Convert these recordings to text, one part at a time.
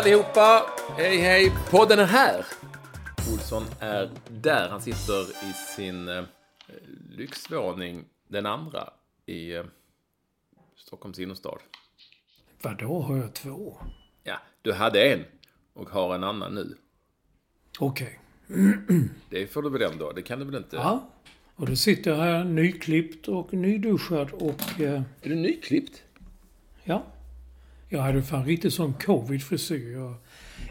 Allihopa! Hej hej! Podden är här! Olsson är där. Han sitter i sin eh, lyxvåning, den andra, i eh, Stockholms innerstad. Vadå, har jag två? Ja, du hade en och har en annan nu. Okej. Det får du väl ändå? Det kan du väl inte? Ja. Och då sitter jag här nyklippt och nyduschad och... Eh, Är du nyklippt? ja. Jag hade fan riktigt sån covid-frisyr. Jag,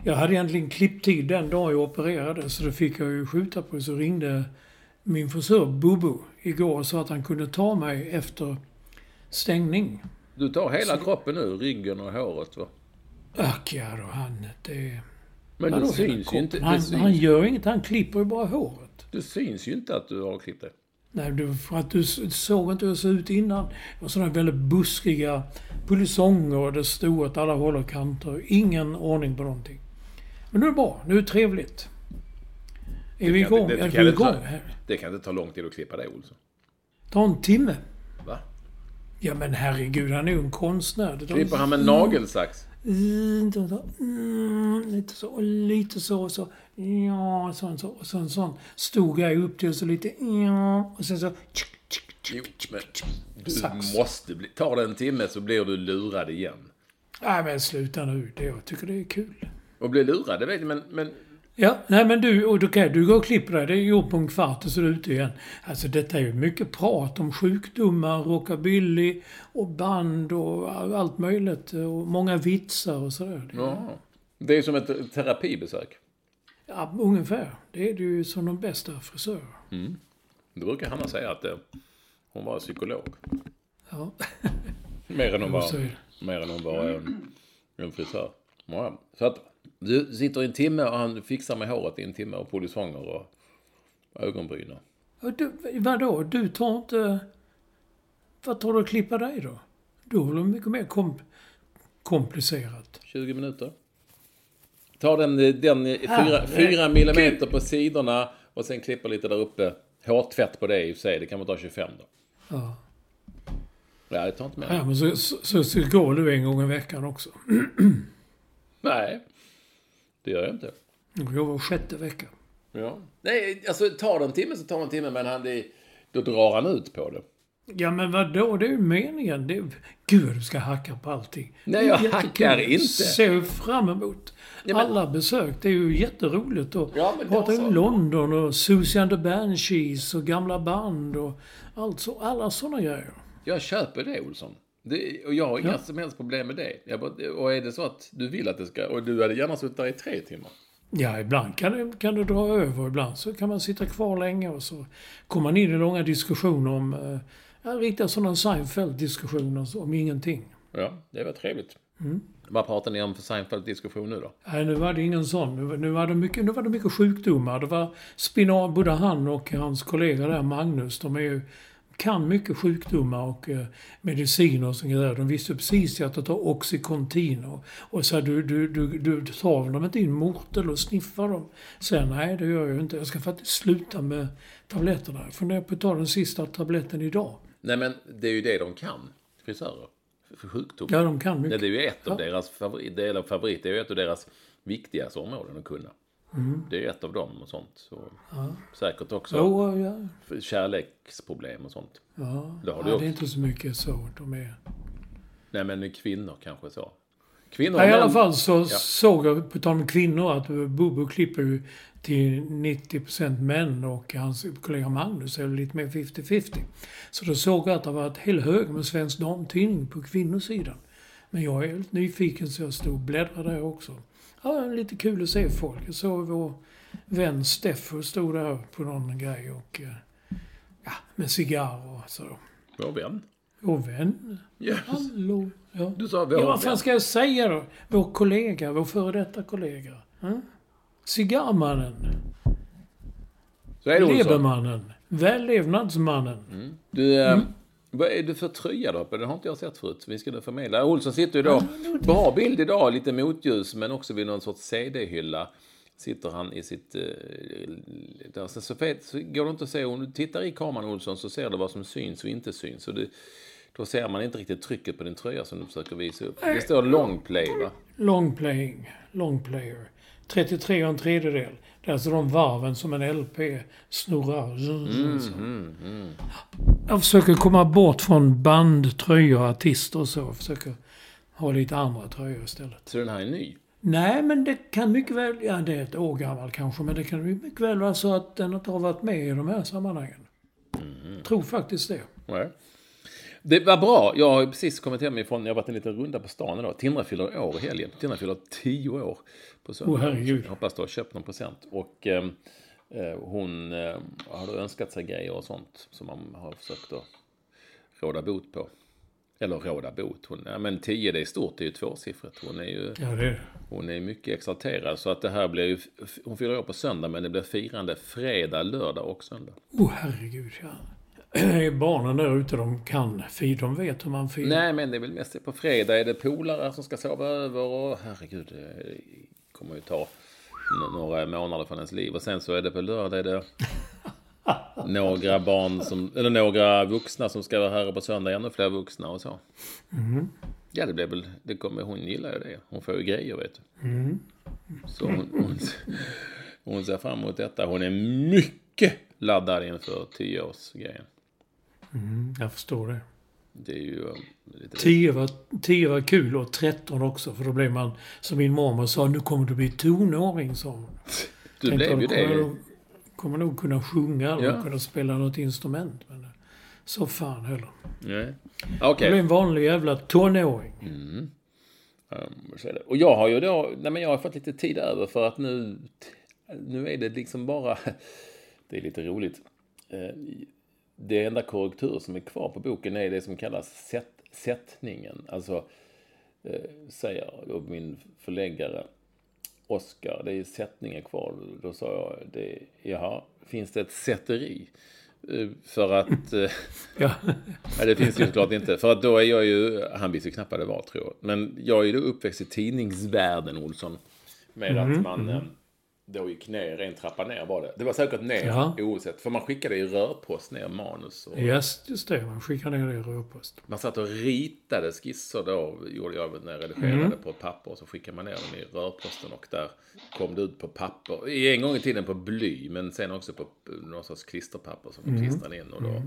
jag hade egentligen klipptid den dag jag opererade så det fick jag ju skjuta på. Så ringde min frisör Bobo igår och sa att han kunde ta mig efter stängning. Du tar hela kroppen nu, ryggen och håret va? Ack ja då, han... Det, Men det syns ju inte. Det Han, syns, han gör inget, han klipper ju bara håret. det syns ju inte att du har klippt dig. Nej, det var för att du såg inte hur det såg ut innan. Det var sådana väldigt buskiga polisonger och det stod åt alla håll och kanter. Ingen ordning på någonting. Men nu är det bra. Nu är det trevligt. Är vi igång? det- det är vi det ta- igång här? Det kan inte ta lång tid att klippa dig Olsson. Ta en timme. Va? Ja men herregud, han är ju en konstnär. Det Klipper han med nagelsax? Mm, Lite så, lite så, så. Ja, sån, så. Och så en sån stor grej upp till, och så lite ja. Och sen så... tsk, tsk, tsk. Men du Sax. måste bli... Tar det en timme så blir du lurad igen. Nej men sluta nu. Det, jag tycker det är kul. Och bli lurad, det vet jag, men... men Ja, nej men du, och okej, du går och klipper dig. Det är gjort på en kvart och så är du ute igen. Alltså detta är ju mycket prat om sjukdomar, rockabilly och band och allt möjligt. Och många vitsar och sådär. Ja. Det är som ett terapibesök. Ja, ungefär. Det är ju som de bästa frisörer. Då brukar Hanna säga att eh, hon var psykolog. Ja. Mer än hon var, mer än hon var en, en frisör. Ja. Så att du sitter i en timme och han fixar med håret i en timme och polisonger och ögonbryn. Du, vadå? Du tar inte... Vad tar du att klippa dig då? Då är det mycket mer kom, komplicerat. 20 minuter. Ta den, den fyra, Herregud. fyra millimeter på sidorna och sen klippa lite där uppe. Hårtvätt på det i och för sig, det kan man ta 25 då. Ja. Ja, det tar inte mer. Ja, men så, så, så, så går du en gång i veckan också. Nej, det gör jag inte. Du går var sjätte vecka. Ja. Nej, alltså tar det en timme så tar det en timme, men han, det, då drar han ut på det. Ja men vadå? Det är ju meningen. Det gud du ska hacka på allting. Nej, jag jättekul. hackar inte. Ser fram emot men- alla besök. Det är ju jätteroligt. Och Ja, prata om London och Susie and the Banshees och gamla band och allt så, alla sådana grejer. Jag köper det, Olsson. Det, och jag har inga som helst problem med det. Bara, och är det så att du vill att det ska... Och du hade gärna suttit där i tre timmar. Ja, ibland kan det, kan det dra över. Ibland så kan man sitta kvar länge och så kommer man in i långa diskussioner om... Eh, ja, riktiga sådana Seinfeld-diskussioner om ingenting. Ja, det var trevligt. Mm. Vad pratar ni om för Seinfeld-diskussion nu då? Nej, nu var det ingen sån. Nu, var- nu, var det mycket, nu var det mycket sjukdomar. Det var spinal, både han och hans kollega där, Magnus, de är ju kan mycket sjukdomar och eh, mediciner och sånt där. De visste precis att ta Oxycontin och, och så här, du, du, du, du tar dem inte in mortel och sniffar dem. Sen nej, det gör jag inte. Jag ska faktiskt sluta med tabletterna. Jag funderar på att ta den sista tabletten idag. Nej, men det är ju det de kan, frisörer. För sjukdom. Ja, de kan mycket. Det är ju ett av Ja. deras favorit, är favorit, det är ju ett av deras viktigaste områden att kunna. Mm. Det är ett av dem och sånt. Så Säkert också Jo, ja. kärleksproblem och sånt. Ja, Det har du ja, också. det är inte så mycket så. De är... Nej, men kvinnor kanske så. Kvinnor Ja, I alla fall så såg jag, på tal om kvinnor, att Bobo klipper ju till 90% män och hans kollega Magnus är lite mer 50-50. Så då såg jag att det var ett hel hög med Svensk Damtidning på kvinnosidan. Men jag är helt nyfiken så jag stod och bläddrade där också. Ja, lite kul att se folk. Jag såg vår vän Steffo stod där på någon grej och... eh, Ja, med cigarr och så. Vår vän. Vår vän. Yes. Hallå. Ja. Du sa vår Ja, vad fan ska jag säga då? Vår kollega, vår före detta kollega. Mm? Cigarrmannen. Så är det Olsson. Lebermannen. Vällevnadsmannen. Du, eh, vad är du för tröja då? Det har inte jag sett förut. Vi ska nu förmedla. Olsson sitter idag, bra bild idag, lite motljus, men också vid någon sorts CD-hylla. Sitter han i sitt... Eh, där. Sen så, så går det inte att se, om du tittar i kameran Olsson så ser du vad som syns och inte syns. Och det, då ser man inte riktigt trycket på din tröja som du försöker visa upp. Det står long play va? Long playing. Long player. 33 och en tredjedel. Det är alltså de varven som en LP snurrar. Jag försöker komma bort från band, tröjor, artister och så. Jag försöker ha lite andra tröjor istället. Så den här är ny. Nej, men det kan mycket väl... Ja, det är ett år gammal kanske, men det kan mycket väl vara så att den inte har varit med i de här sammanhangen. Tror faktiskt det. Nej. Det var bra. Jag har precis kommit hem ifrån, jag har varit en liten runda på stan idag. Tindra fyller år i helgen. Tindra fyller tio år på söndag. Åh, herregud. Jag hoppas du har köpt någon present. Och eh, eh, hon eh, har önskat sig grejer och sånt som man har försökt att råda bot på. Eller råda bot. Hon, ja, men tio det är stort, det är ju tvåsiffrigt. Hon är ju Ja, det är hon är mycket exalterad. Så att det här blir ju, hon fyller år på söndag men det blir firande fredag, lördag och söndag. Åh, herregud, ja. Barnen där ute, de kan fira. De vet hur man firar. Nej, men det är väl mest på fredag är det polare som ska sova över och herregud, det kommer ju ta några månader från ens liv. Och sen så är det på lördag är det några barn som, eller några vuxna som ska vara här på söndag, ännu fler vuxna och så. Ja, det blir väl, det kommer, hon gillar ju det. Hon får ju grejer vet du. Så hon, hon, hon ser fram emot detta. Hon är mycket laddad inför tioårsgrejen. Jag förstår det. Det är ju um, lite... 10 var, 10 var kul och 13 också, för då blev man, som min mormor sa, nu kommer du bli tonåring, sa hon. Du Tänkte blev ju jag, kommer det. jag nog- Kommer nog kunna sjunga eller Ja. kunna spela något instrument. Men eh, så fan heller. Nej. Jag Okej. blev en vanlig jävla tonåring. Um, är det. Och jag har ju då, nej men jag har fått lite tid över för att nu, nu är det liksom bara, det är lite roligt. Det enda korrektur som är kvar på boken är det som kallas sätt, sättningen. Alltså, eh, säger då min förläggare Oskar, det är sättningen kvar. Då sa jag, det, jaha, finns det ett sätteri? Eh, För att... eh, Ja. Nej, det finns ju såklart inte. För att då är jag ju, han visste ju knappt vad det var tror jag. Men jag är ju då uppväxt i tidningsvärlden, Olsson. Med att man eh, då gick ner, en trappa ner var det. Det var säkert ner Ja. oavsett. För man skickade i rörpost ner manus. Och Yes, just det. Man skickar ner det i rörpost. Man satt och ritade skisser då, gjorde jag när jag redigerade på ett papper. Och så skickade man ner dem i rörposten och där kom det ut på papper. I En gång i tiden på bly, men sen också på någon sorts klisterpapper som de klistrade in. Och då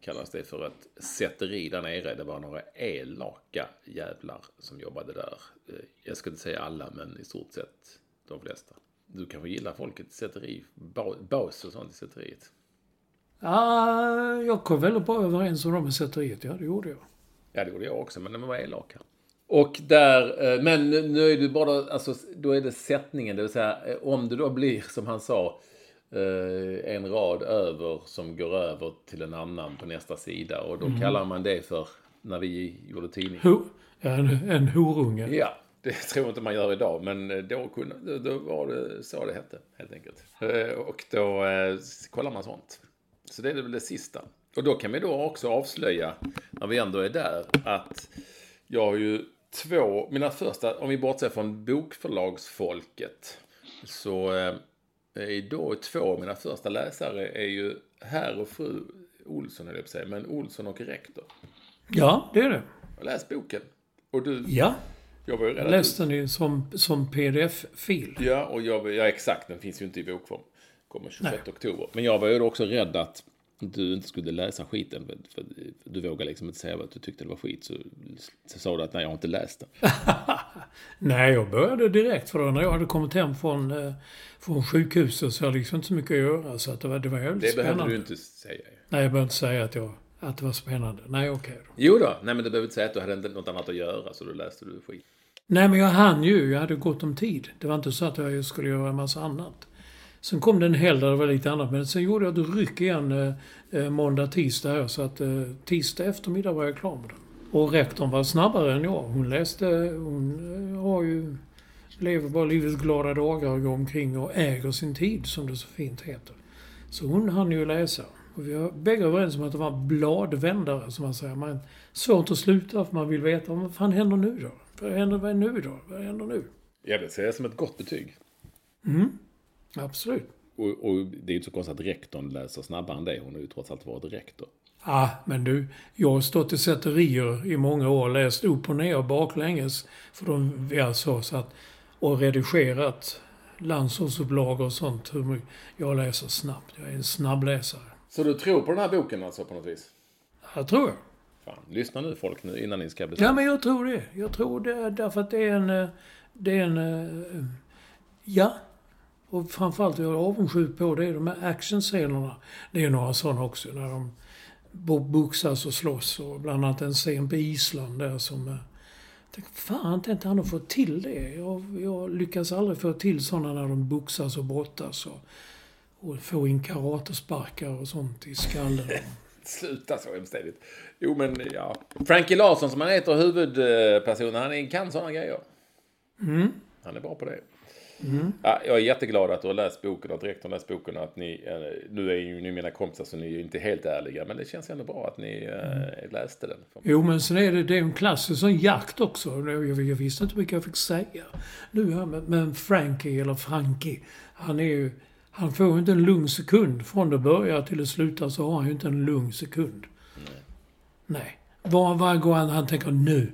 kallas det för ett sätteri där nere. Det var några elaka jävlar som jobbade där. Eh, Jag skulle inte säga alla, men i stort sett de flesta. Du kanske gillar folket i sätteri, ba- bas och sånt i sätteriet. Ah, jag kom väldigt bra överens om dem i sätteriet. Ja, det gjorde jag. Ja, det gjorde jag också, men de var elaka. Och där, eh, men nu är det bara, alltså, då är det sättningen, det vill säga eh, om det då blir, som han sa, eh, en rad över som går över till en annan på nästa sida. Och då kallar man det för, när vi gjorde tidning. Ho, ja, en, en horunge. Ja, det tror jag inte man gör idag, men eh, då, kunde, då- var det så det hette, helt enkelt. Eh, Och då eh, kollar man sånt. Så det är väl det sista. Och då kan vi då också avslöja, när vi ändå är där, att jag har ju två, mina första, om vi bortser från bokförlagsfolket, så är då två av mina första läsare är ju herr och fru Olsson, höll jag på att säga, men Olsson och rektor. Ja, det är det. Jag läst boken. Och du, Ja, jag var ju att läste ju som, som pdf-fil. Ja, och jag, ja, exakt, den finns ju inte i bokform. Kommer 26 oktober. Men jag var ju också rädd att du inte skulle läsa skiten. För, för, du vågade liksom inte säga att du tyckte det var skit. Så, så sa du att nej, jag har inte läst den. Nej, jag började direkt. För då när jag hade kommit hem från, eh, från sjukhuset så hade jag liksom inte så mycket att göra. Så att det var, det var jävligt Det spännande. behövde du inte säga. Nej, jag behöver inte säga att, jag, att det var spännande. Nej, okej då. Jo då, nej men du behöver inte säga att du hade inte något annat att göra så då läste du skit. Nej, men jag hann ju. Jag hade gott om tid. Det var inte så att jag skulle göra en massa annat. Sen kom det en helg där det var lite annat. Men sen gjorde jag ett ryck igen eh, eh, måndag, tisdag. Så att eh, tisdag eftermiddag var jag klar med den. Och rektorn var snabbare än jag. Hon läste... Hon eh, har ju... Lever bara livets glada dagar och går omkring och äger sin tid, som det så fint heter. Så hon hann ju läsa. Och vi var bägge överens om att det var bladvändare, som man säger. Man, svårt att sluta för man vill veta vad fan händer nu då? Vad händer vad är nu då? Vad händer nu? Jag vill säga det som ett gott betyg. Absolut. Och, och det är ju inte så konstigt att rektorn läser snabbare än dig. Hon har ju trots allt varit rektor. Ah, men du, jag har stått i sätterier i många år, läst upp och ner och baklänges för de vi alltså så att, och redigerat landsortsupplagor och sånt. Jag läser snabbt. Jag är en snabbläsare. Så du tror på den här boken alltså på något vis? Jag tror jag. Fan, lyssna nu folk nu innan ni ska bestämma. Ja, men jag tror det. Jag tror det därför att det är en... eh, Det är en... eh, Ja. Och framförallt jag är avundsjuk på det är de här actionscenerna. Det är några sådana också när de bo- boxas och slåss. Och bland annat en scen på Island där som... eh, Tänk, fan, inte han har fått till det. Jag, jag lyckas aldrig få till sådana när de boxas och brottas. Och, och få in karatesparkar och sånt i skallen. Sluta så hemständigt. Jo men ja. Frankie Larsson som han heter, huvudpersonen, han kan sådana grejer. Han är bra på det. Ja, jag är jätteglad att du har läst boken och att rektorn har läst boken att ni, eh, nu är ju ni mina kompisar så ni är ju inte helt ärliga men det känns ändå bra att ni eh, läste den. Jo, men sen är det, det är en klassisk sån jakt också. Jag, jag visste inte vilka jag fick säga. Nu med Frankie, eller Frankie. Han är ju... Han får ju inte en lugn sekund. Från det börjar till det slutar så har han ju inte en lugn sekund. Nej. Var, var går han? Han tänker nu.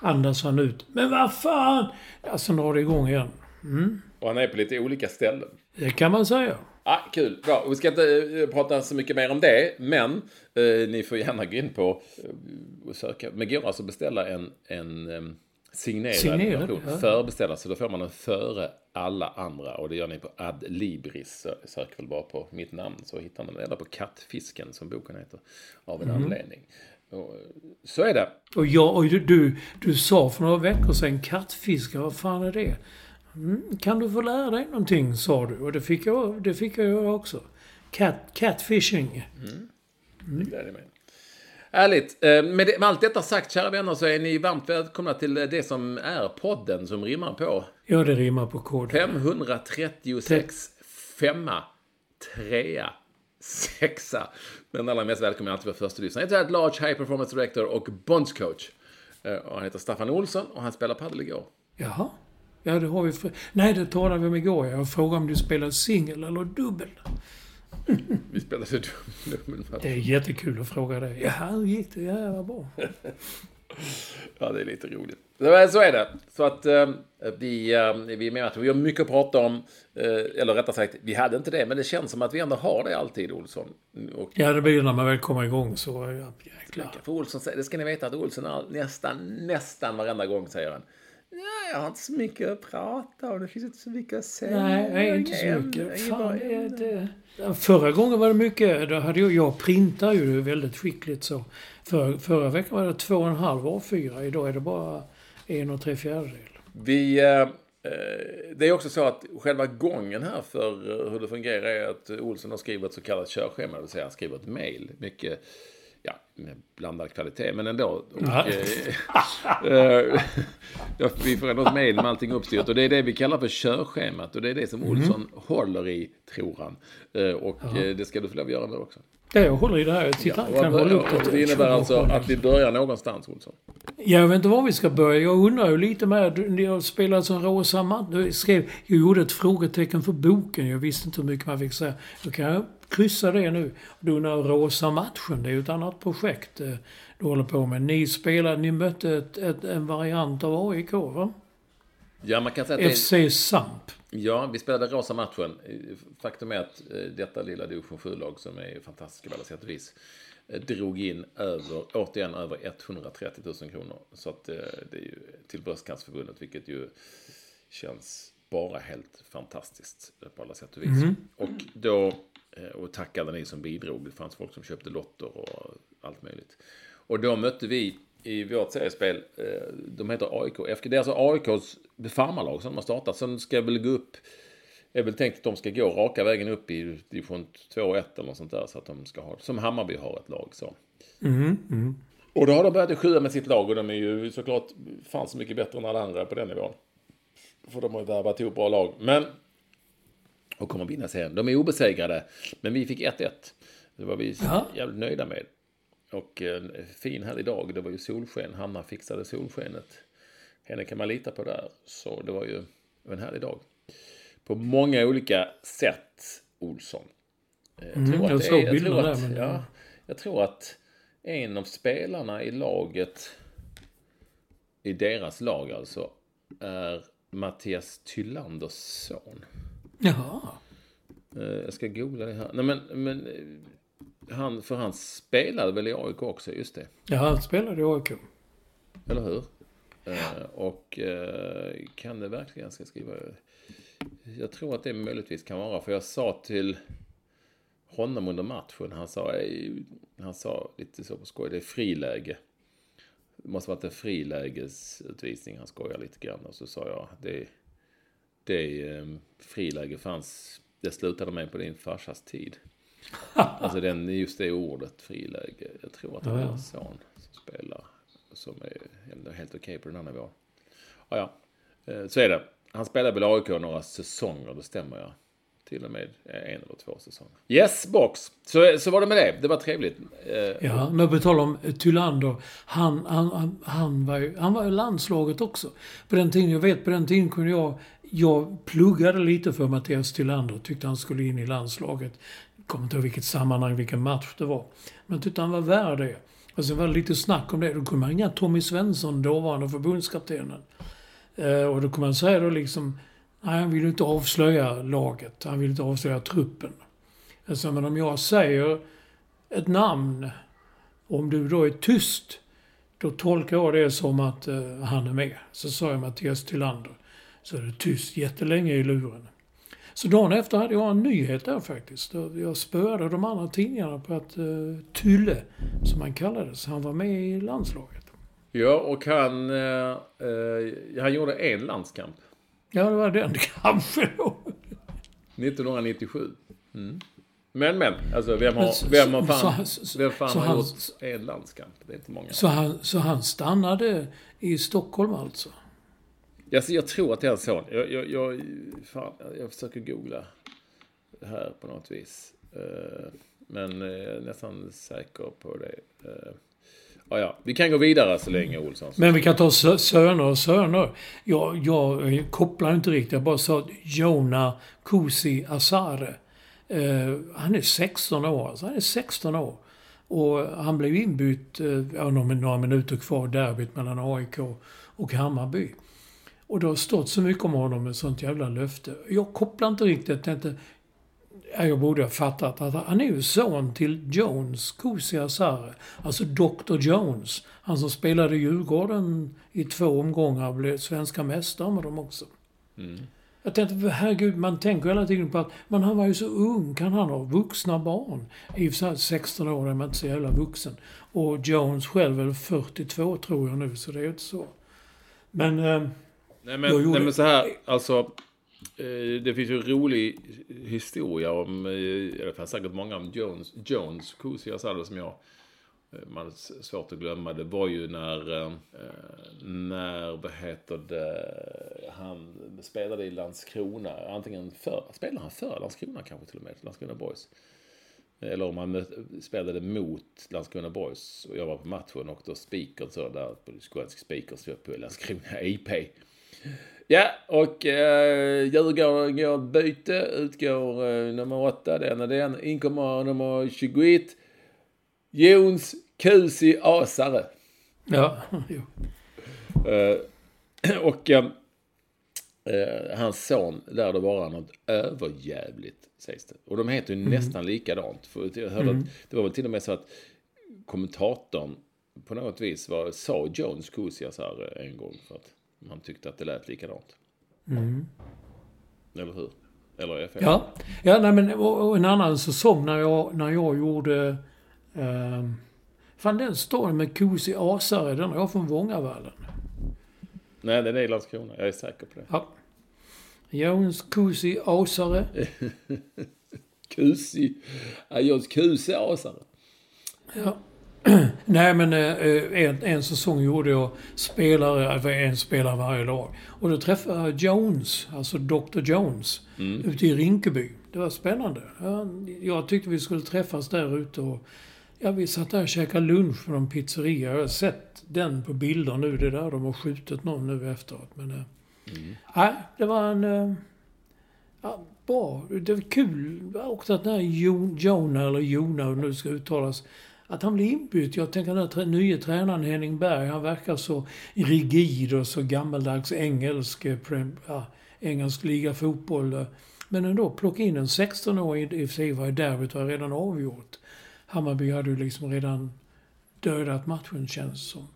Andas han ut. Men vad fan! Ja, sen drar det igång igen. Och han är på lite olika ställen. Det kan man säga. Ah, kul, bra. Vi ska inte eh, prata så mycket mer om det, men eh, ni får gärna gå in på eh, och söka. Men går alltså att beställa en, en eh, signerad, Signerad, version. ja. Förbeställa, så då får man den före alla andra. Och det gör ni på Adlibris. Sö- Sök väl bara på mitt namn så hittar man den. Eller på Kattfisken som boken heter. Av en anledning. Och, så är det. Och, jag, och du, du, sa för några veckor sedan kattfiskar, vad fan är det? Mm, kan du få lära dig någonting, sa du. Och det fick jag, det fick jag göra också. Cat, catfishing. Det gläder mig. Härligt. Eh, Med, det, med allt detta sagt, kära vänner, så är ni varmt välkomna till det som är podden som rimmar på Ja, det rimmar på kod. 536 femma, trea, sexa. Men allra mest välkommen alltid vara första lyssnare. Jag heter Large High Performance Director och Bondscoach. Eh, Och han heter Staffan Olsson och han spelar padel igår. Jaha. Ja, det har vi... För... Nej, det talade vi om igår. Jag frågade om du spelar singel eller dubbel. Vi spelade dubbelmatch. Det är jättekul att fråga dig. Ja, hur gick det? Ja, vad bra. Ja, det är lite roligt. Så är- är det. Så att eh, vi, eh, vi är med att vi har mycket att prata om. Eh, eller rättare sagt, vi hade inte det, men det känns som att vi ändå har det alltid, Olsson. Och Ja, det blir när man väl kommer igång så... Ja, jäklar. För Olsson, det ska ni veta att Olsson all, nästan, nästan varenda gång säger han. Ja, jag har inte så mycket att prata om. Det finns inte så mycket att säga. Nej, Jag har inte så mycket. Fan, det, ämnen." det, förra gången var det mycket. Då hade jag, jag printar ju väldigt skickligt så. För, förra veckan var det två och en halv A4. Idag är det bara en och tre fjärdedel. Vi, eh, eh, det är också så att själva gången här för eh, hur det fungerar är att Olsson har skrivit ett så kallat körschema. Det vill säga han skriver ett mail. Mycket, ja, med blandad kvalitet, men ändå. Och, eh, vi får ändå ett mail med allting uppstyrt. Och det är det vi kallar för körschemat. Och det är det som Olsson håller i, tror han. Och eh, det ska du få lov att göra nu också. Det jag håller i det här. Titta, Ja, kan vad- hålla upp det. det innebär alltså att vi börjar någonstans, Olsson. Jag vet inte var vi ska börja. Jag undrar ju lite. Ni har spelat som Rosa. Jag skrev... Jag gjorde ett frågetecken för boken. Jag visste inte hur mycket man fick säga. Då kan jag kryssa det nu. Du undrar Rosa matchen. Det är ju ett annat projekt eh, du håller på med. Ni spelade... Ni mötte ett, ett, en variant av AIK, va? Ja, man kan säga att det, FC Samp. Ja, vi spelade rosa matchen. Faktum är att eh, detta lilla division 7-lag som är fantastiska på alla sätt och vis eh, drog in över, återigen över 130 000 kronor. Så att eh, det är ju till Bröstcancerförbundet, vilket ju känns bara helt fantastiskt på alla sätt och vis. Och då, och tackade ni som bidrog. Det fanns folk som köpte lotter och allt möjligt. Och då mötte vi i vårt seriespel, eh, de heter AIK FK. Det är alltså AIKs farmarlag som de har startat. Som ska väl gå upp, är väl tänkt att de ska gå raka vägen upp i division 2 och 1 eller något sånt där. Så att de ska ha, som Hammarby har ett lag så. Och då har de börjat sjua med sitt lag och de är ju såklart fan så mycket bättre än alla andra på den nivån. För de har ju värvat ihop bra lag. Men, och kommer vinna serien. De är obesegrade, men vi fick 1-1. Det var vi jävligt nöjda med. Och en fin härlig dag. Det var ju solsken. Hanna fixade solskenet. Henne kan man lita på där. Så det var ju en härlig dag. På många olika sätt, Olsson. Eh, Jag Mm, jag såg jag bilderna tror att, där, men- ja, jag tror att en av spelarna i laget, i deras lag alltså, är Mattias Tyllanders son. Jaha. Eh, Jag ska googla det här. Nej men, men eh, han, för han spelade väl i AIK också, just det. Ja, han spelade i AIK. Eller hur? Eh, och eh, kan det verkligen, ska skriva, jag tror att det möjligtvis kan vara, för jag sa till honom under matchen, han sa, han sa lite så på skoj, det är friläge. Det måste varit en frilägesutvisning, han skojar lite grann. Och så sa jag, det, det eh, friläge fanns, det slutade med på din farsas tid. Alltså den, just det ordet, friläge. Jag tror att det är en son som spelar. Som är helt okej på den här nivån. Ja, ja. Eh, Så är det. Han spelade väl AIK några säsonger, det stämmer ja. Till och med en eller två säsonger. Yes, box. Så, så var det med det. Det var trevligt. Eh, Ja, när vi talar om eh, Tylander. Han, han, han, var ju, han var i landslaget också. På den tiden, jag vet på den tiden kunde jag... Jag pluggade lite för Mattias Tylander. Tyckte han skulle in i landslaget. Kommer inte ihåg vilket sammanhang, vilken match det var. Men jag tyckte han var värd det. Och sen var det lite snack om det. Då kunde man ringa Tommy Svensson, dåvarande förbundskaptenen. Eh, och då kunde man säga då liksom... Nej, han vill inte avslöja laget. Han vill inte avslöja truppen. Alltså, men om jag säger ett namn, om du då är tyst, då tolkar jag det som att eh, han är med. Så sa jag Mattias Tillander. Så är det tyst jättelänge i luren. Så dagen efter hade jag en nyhet där faktiskt. Jag spöade de andra tidningarna på att uh, Tylle, som han kallades, han var med i landslaget. ja, och han, eh, eh, han gjorde en landskamp. Ja, det var den kanske då. 1997. Mm. Men, men. Alltså, vem har, så- vem har fan, så- så- vem fan så har han- gjort en landskamp? Det är inte många. Så han, så han stannade i Stockholm alltså? Alltså, jag tror att det är hans son. Jag, jag, jag, fan, jag försöker googla det här på något vis. Eh, men jag är nästan säker på det. Ja, ja. Vi kan gå vidare så länge, Olsson. Men vi kan ta söner och söner. Jag, jag kopplar inte riktigt. Jag bara sa Jona Kusi Asare. Han är 16 år. Alltså, han är 16 år. Och han blev inbytt, ja, några, minuter kvar, i derbyt mellan AIK och Hammarby. Och det har stått så mycket om honom med sånt jävla löfte. Jag kopplar inte riktigt. Tänkte, ja, jag borde ha fattat att han är ju son till Jones, Kusi Asare. Alltså Dr. Jones. Han som spelade i Djurgården i två omgångar och blev svenska mästare med dem också. Jag tänkte, herregud, man tänker hela tiden på att men han var ju så ung. Kan han ha vuxna barn? I och för sig 16 år är man inte så jävla vuxen. Och Jones själv är väl 42 tror jag nu, så det är ju inte så. Men... Eh, Nej Jag men, gjorde- nej men så här, alltså. eh, Det finns ju en rolig historia om, eh, det finns säkert många om Jones, Jones, Kusi Asado som jag, eh, man s- svårt att glömma. Det var ju när, när, vad heter det, han spelade i Landskrona, antingen för, spelade han för Landskrona kanske till och med, Landskrona Boys. Eller om man spelade mot Landskrona Boys och jag var på matchen och då Speakers så där på skånsk Speakers på Landskrona IP. Ja, och eh, Djurgården går byte, utgår eh, nummer åtta, den och den. Inkommer nummer 21. Jons Kusi Asare. Ja, jo. Eh, och eh, eh, hans son lärde vara något överjävligt, sägs det. Och de heter ju nästan likadant. För jag hörde att det var väl till och med så att kommentatorn på något vis var, sa Jones Kusiasar en gång för att man tyckte att det lät likadant. Eller hur? Eller är jag fel? Ja, ja nej, men och, och en annan säsong när jag, när jag gjorde... Eh, fan den storyn med Kusi Asare, den har jag från Vångavallen. Nej, den är i Landskrona. Jag är säker på det. Ja. Jones Kusi Asare. Kusi. Ja, Johns Kuse Asare. Ja. Nej men eh, en, en säsong gjorde jag spelare, en spelare varje lag. Och då träffade jag Jones, alltså Dr. Jones, ute i Rinkeby. Det var spännande. Ja, Jag tyckte vi skulle träffas där ute och ja, vi satt där och käkade lunch på någon pizzeria. Jag har sett den på bilder nu. Det är där de har skjutit någon nu efteråt. Men eh, nej, det var en... Eh, ja, bra. Det var kul också att den här Jo- Jona, eller Jona hur nu ska uttalas, att han blir inbytt. Jag tänker den här nye tränaren Henning Berg, han verkar så rigid och så gammaldags engelsk, eh, ja, engelsk liga fotboll. Eh. Men ändå, plocka in en 16-åring, i och för sig var derbyt var redan avgjort. Hammarby hade ju liksom redan dödat matchen känns det som.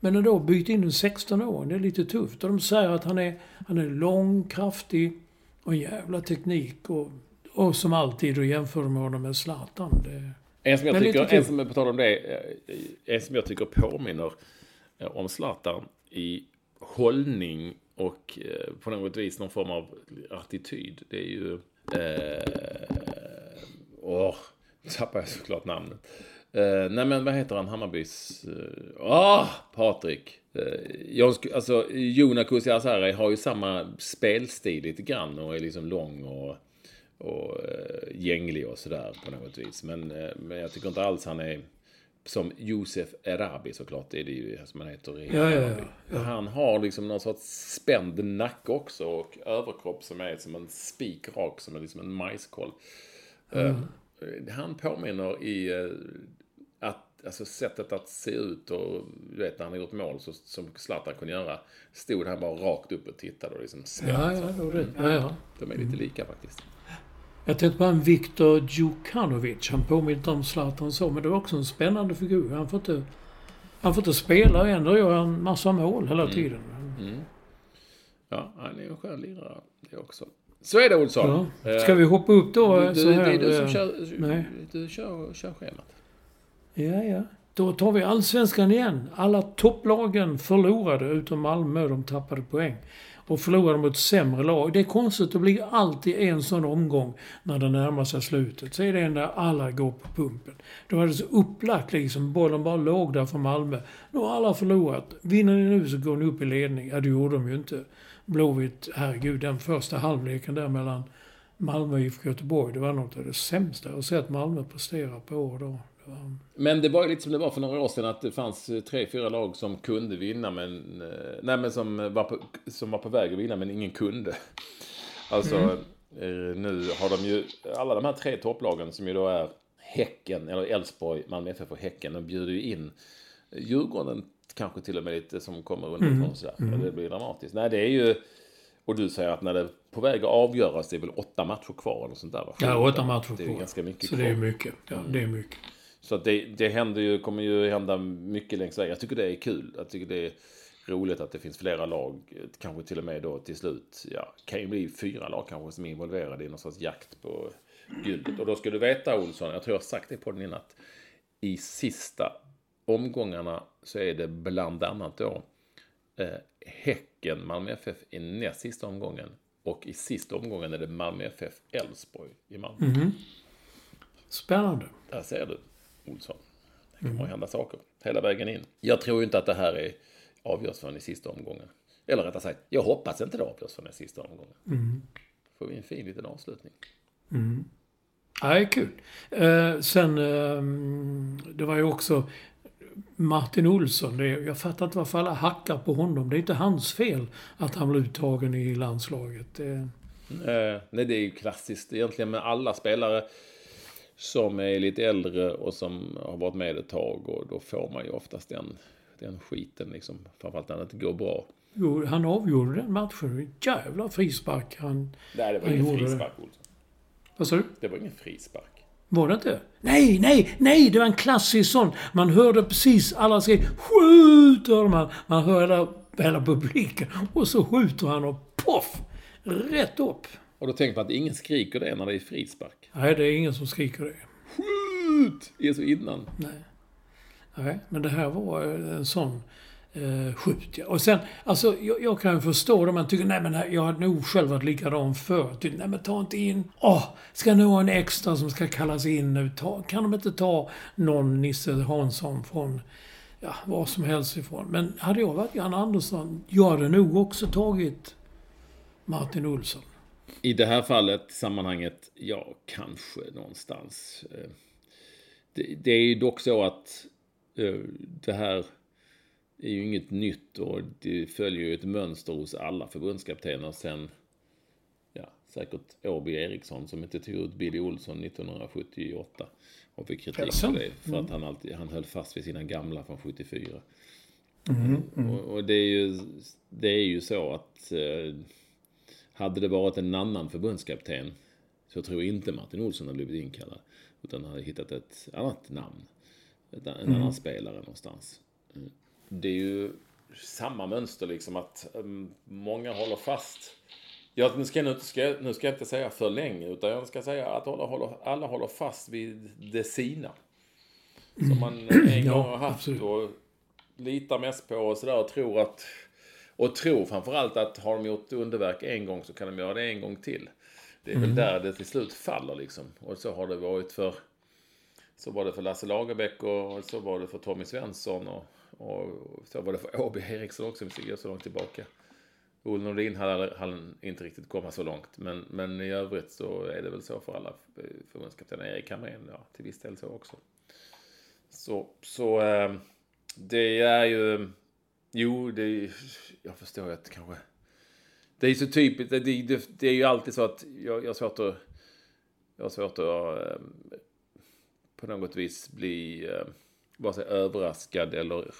Men ändå, byt in en 16-åring, det är lite tufft. Och de säger att han är, han är lång, kraftig och en jävla teknik. Och, och som alltid, då jämför de honom med Zlatan. Det, en som jag Men tycker, en som, på tal om det, eh, en som jag tycker påminner eh, om Zlatan i hållning och eh, på något vis någon form av attityd. Det är ju... Eh, åh, tappar jag såklart namnet. Eh, nej men vad heter han, Hammarbys... eh, Åh, Patrik! Eh, jag, sk- alltså, Jona Kusiasare har ju samma spelstil lite grann och är liksom lång och och eh, gänglig och sådär på något vis. Men, eh, men jag tycker inte alls han är som Josef Erabi såklart, det är det ju som han heter i Ja, ja, Hammarby. Han har liksom någon sorts spänd nacke också och överkropp som är som en spik rak, som är liksom en majskolv. Eh, han påminner i att, alltså sättet att se ut och du vet när han har gjort mål så, som Zlatan kunde göra. Stod han bara rakt upp och tittade och liksom spänd. ja, ja, det. Ja, ja. De är lite lika faktiskt. Jag tänkte på en Viktor Djukanovic. Han påminner inte om Zlatan så, men det var också en spännande figur. Han får inte, han får inte spela och ändå gör han massa mål hela tiden. Ja, han är en skön lirare det också. Så är det Olsson. Ja. Eh, Ska vi hoppa upp då du, så det här? är du som eh, kör, nej. du kör, kör schemat. Ja, ja. Då tar vi allsvenskan igen. Alla topplagen förlorade utom Malmö. De tappade poäng. Och förlorade mot sämre lag. Det är konstigt. Det blir alltid en sån omgång när det närmar sig slutet. Så är det en där alla går på pumpen. Då var det så upplagt liksom. Bollen bara låg där för Malmö. Nu har alla förlorat. Vinner ni nu så går ni upp i ledning. Ja, det gjorde de ju inte. Blåvitt, herregud, den första halvleken där mellan Malmö och IFK Göteborg. Det var något av det sämsta jag sett Malmö prestera på år då. Men det var ju lite som det var för några år sedan att det fanns eh, tre, fyra lag som kunde vinna men... eh, Nej men som var på, som var på väg att vinna men ingen kunde. Alltså eh, nu har de ju, alla de här tre topplagen som ju då är Häcken, eller Elfsborg, Malmö FF och Häcken, de bjuder ju in Djurgården kanske till och med lite som kommer underifrån sådär. Och det blir dramatiskt. Nej det är ju, och du säger att när det är på väg att avgöras, det är väl åtta matcher kvar eller sånt där va? Ja, åtta matcher Det är kvar. ganska mycket Så kvar. det är mycket. Ja, det är mycket. Så att det, det händer ju, kommer ju hända mycket längs vägen. Jag tycker det är kul. Jag tycker det är roligt att det finns flera lag, kanske till och med då till slut, ja, kan ju bli fyra lag kanske som är involverade i någon sorts jakt på guldet. Och då ska du veta Olsson, jag tror jag har sagt det på den innan, att i sista omgångarna så är det bland annat då eh, Häcken, Malmö FF i näst sista omgången. Och i sista omgången är det Malmö FF, Elfsborg i Malmö. Spännande. Där ser du, Olsson. Det kommer att hända saker hela vägen in. Jag tror ju inte att det här är avgörs förrän i sista omgången. Eller rättare sagt, jag hoppas inte det avgörs förrän i sista omgången. Får vi en fin liten avslutning. Nej, kul. Eh, sen, eh, det var ju också Martin Olsson. Det, jag fattar inte varför alla hackar på honom. Det är inte hans fel att han blev uttagen i landslaget. Eh. Eh, nej, det är ju klassiskt egentligen med alla spelare som är lite äldre och som har varit med ett tag och då får man ju oftast den, den skiten liksom. Framförallt när det inte går bra. Jo, han avgjorde den matchen. Jävla frispark han Nej, det var ingen frispark, Olsson. Vad sa du? Det var ingen frispark. Var det inte? Nej, nej, nej! Det var en klassisk sån. Man hörde precis alla säga skjut! hörde man. Man hör hela, hela publiken. Och så skjuter han och poff! Rätt upp. Och då tänker man att ingen skriker det när det är frispark. Nej, det är ingen som skriker det. Skjut! Det är så innan. Nej. Nej, men det här var eh, en sån eh, skjut. Ja. Och sen, alltså jag, jag kan förstå det. Man tycker, nej men här- jag hade nog själv varit likadan förr. Typ, nej men ta inte in, åh, ska nu ha en extra som ska kallas in nu. Ta, kan de inte ta någon Nisse Hansson från, ja, vad som helst ifrån. Men hade jag varit Jan Andersson, jag hade nog också tagit Martin Olsson. I det här fallet, sammanhanget, ja, kanske någonstans. Eh, Det, det är ju dock så att eh, det här är ju inget nytt och det följer ju ett mönster hos alla förbundskaptener sen, ja, säkert Åby Eriksson som inte tog ut Billy Olsson 1978 och fick kritik för det, för att han alltid, han höll fast vid sina gamla från 74. Mm, Och, och det är ju, det är ju så att eh, hade det varit en annan förbundskapten så tror jag inte Martin Olsson hade blivit inkallad. Utan hade hittat ett annat namn. En annan spelare någonstans. Mm. Det är ju samma mönster liksom att um, många håller fast. Ja, nu ska, jag inte, ska, nu ska jag inte säga för länge utan jag ska säga att alla håller, alla håller fast vid det sina. Som man en gång har haft och litar mest på och sådär och tror att och tror framförallt att har de gjort underverk en gång så kan de göra det en gång till. Det är väl där det till slut faller liksom. Och så har det varit för så var det för Lasse Lagerbäck och så var det för Tommy Svensson och, och så var det för Åby Eriksson också, om vi ska så långt tillbaka. Olle Nordin hade inte riktigt komma så långt, men, men i övrigt så är det väl så för alla förbundskaptener. Erik Hamrén, ja, till viss del så också. Så, så eh, det är ju, jo, det är, jag förstår ju att kanske, det är så typiskt, det, det, det är ju alltid så att jag, jag har svårt att, jag har svårt att eh, på något vis bli eh, vare sig överraskad eller,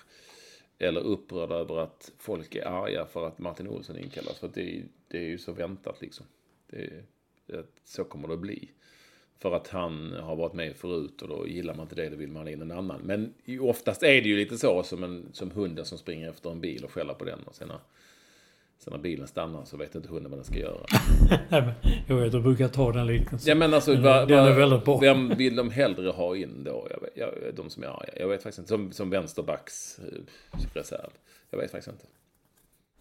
eller upprörd över att folk är arga för att Martin Olsson inkallas. För att det, det är ju så väntat liksom. Det, det, så kommer det att bli. För att han har varit med förut och då gillar man inte det, då vill man ha in en annan. Men oftast är det ju lite så som, en, som hunden som springer efter en bil och skäller på den. Och sen när, sen när bilen stannar så vet inte hunden vad den ska göra. Men jag vet, jag brukar ta den liknelsen. Ja men alltså, Den- va, den är väldigt bra. vem vill de hellre ha in då? Jag vet, jag, de som är arga. Jag vet faktiskt inte. Som, som vänsterbacks reserv. Jag vet faktiskt inte.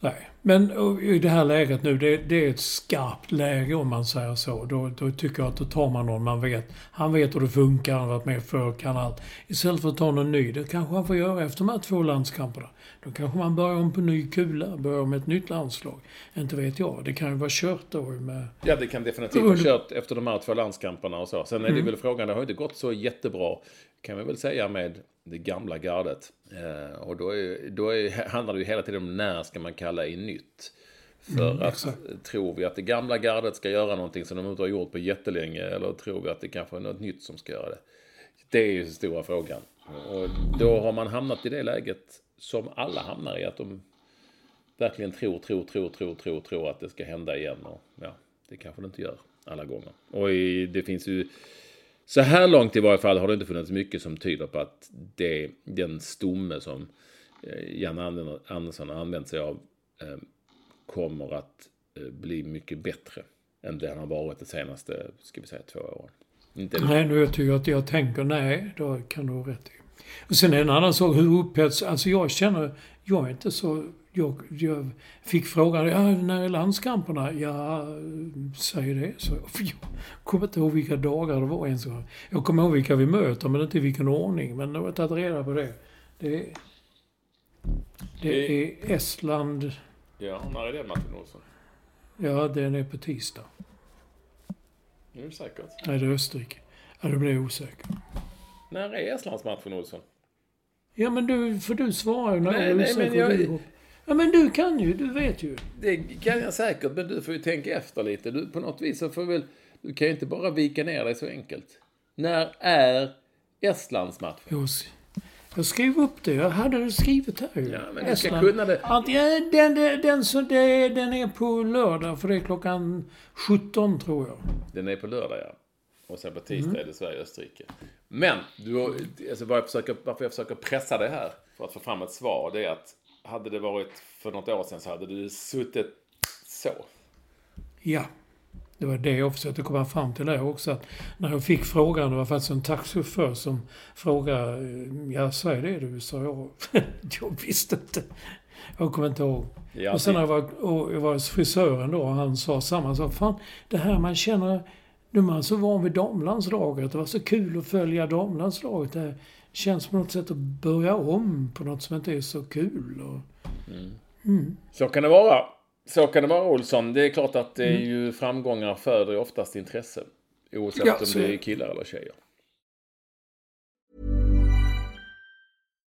Nej, men i det här läget nu, det, det är ett skarpt läge om man säger så. Då, då tycker jag att då tar man någon man vet. Han vet hur det funkar, han har varit med förr, kan allt. Istället för att ta någon ny. Det kanske han får göra efter de här två landskamperna. Då kanske man börjar om på ny kula, börjar med ett nytt landslag. Inte vet jag. Det kan ju vara kört då med... Ja, det kan definitivt ha kört efter de här två landskamperna och så. Sen är Mm. det väl frågan, det har inte gått så jättebra, kan vi väl säga, med det gamla gardet. Eh, och då, är, då är, handlar det ju hela tiden om när ska man kalla in nytt. För att Mm, exakt. tror vi att det gamla gardet ska göra någonting som de inte har gjort på jättelänge eller tror vi att det kanske är något nytt som ska göra det? Det är ju den stora frågan. Och då har man hamnat i det läget som alla hamnar i, att de verkligen tror, tror, tror, tror, tror, tror att det ska hända igen. Och ja, det kanske det inte gör alla gånger. Och det finns ju, så här långt i varje fall har det inte funnits mycket som tyder på att det, den stomme som Janne Jan Andersson har använt sig av eh, kommer att eh, bli mycket bättre än det han har varit de senaste, ska vi säga, två åren. Inte Nej, nu tycker jag att jag tänker nej, då kan du ha rätt i. Och sen en annan sak, hur upphets... Alltså jag känner, jag är inte så... Jag, jag fick frågan, ja, när är landskamperna? Ja, säg det. Så, jag kommer inte ihåg vilka dagar det var ens. Jag kommer ihåg vilka vi möter, men inte i vilken ordning. Men nu har jag tagit reda på det. Det är, det är Estland. Ja, när är det Martin Olsson? Ja, den är på tisdag. Är du säker? Nej, det är Österrike. Ja, då blir jag osäker. När är Estlandsmatchen, Olsson? Ja, men du, för du svarar ju när Nej, jag är nej, men jag- Du- Ja, men du kan ju. Du vet ju. Det kan jag säkert, men du får ju tänka efter lite. Du, på något vis så får väl... Du kan ju inte bara vika ner dig så enkelt. När är Estlandsmatchen? Jag, s- jag skrev upp det. Jag hade det skrivet här ju. Ja, men du ska kunna det. Antingen, den, den, den, så det, den är på lördag, för det är klockan 17 tror jag. Den är på lördag, ja. Och sen på tisdag är det Sverige-Österrike. Men, du, alltså vad jag försöker, varför jag försöker pressa dig här för att få fram ett svar, det är att hade det varit för något år sedan så hade du suttit så. Ja. Det var det jag försökte komma fram till där också. Att när jag fick frågan, det var faktiskt en taxichaufför som frågade, ja säg det du, sa jag. jag visste inte. Jag kommer inte ihåg. Ja, och sen det- när jag var, och jag var hos frisören då, och han sa samma sak. Fan, det här man känner, nu är man så van vid damlandslaget. Det var så kul att följa damlandslaget. Det känns på något sätt att börja om på något som inte är så kul. Och, Så kan det vara. Så kan det vara, Olsson. Det är klart att det är ju framgångar föder oftast intresse. Oavsett Ja, om så- det är killar eller tjejer.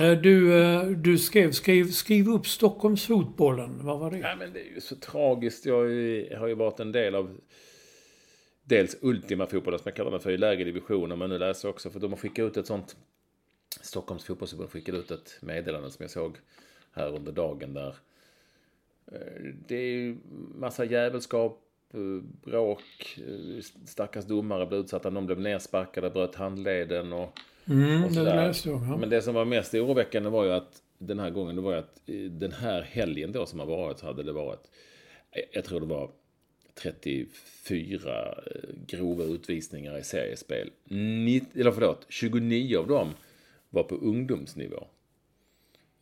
Eh, du, eh, du skrev, skriv, skriv upp Stockholmsfotbollen. Vad var det? Nej, men det är ju så tragiskt. Jag har ju varit en del av dels Ultima fotbollen som jag kallar den för i lägre divisioner. Men nu läser jag också för de har skickat ut ett sånt Stockholms fotbollsförbund skickade ut ett meddelande som jag såg här under dagen där eh, det är ju massa jävelskap, bråk, stackars domare blev utsatta, någon blev nersparkade, bröt handleden och Mm, det läste jag. Ja. Men det som var mest oroväckande var ju att den här gången, det var ju att den här helgen då som har varit så hade det varit, eh, jag tror det var 34 eh, grova utvisningar i seriespel. Nitt- eller förlåt, 29 av dem var på ungdomsnivå.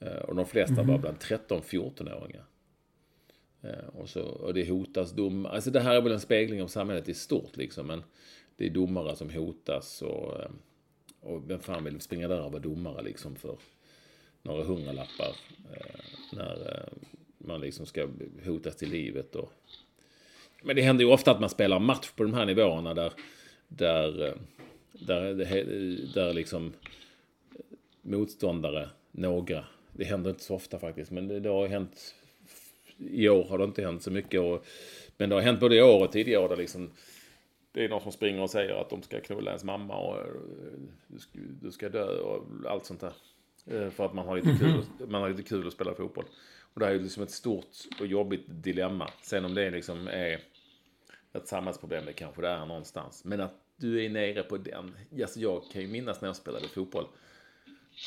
Eh, Och de flesta var bland 13-14-åringar. Eh, Och, så, och det hotas domare. Alltså det här är väl en spegling av samhället i stort liksom. Men det är domare som hotas och, och vem fan vill springa där och vara domare liksom för några hundralappar. Eh, när eh, man liksom ska hotas till livet och men det händer ju ofta att man spelar match på de här nivåerna där, där, eh, där, där, där liksom eh, motståndare, några, det händer inte så ofta faktiskt, men det, det har hänt, i år har det inte hänt så mycket, och, men det har hänt både i år och tidigare år där liksom det är någon som springer och säger att de ska knulla ens mamma och eh, du ska, du ska dö och allt sånt där. Eh, För att man har lite kul, man har lite kul att spela fotboll. Och det här är ju liksom ett stort och jobbigt dilemma. Sen om det liksom är ett samhällsproblem, det kanske det är någonstans. Men att du är nere på den. Alltså jag kan ju minnas när jag spelade fotboll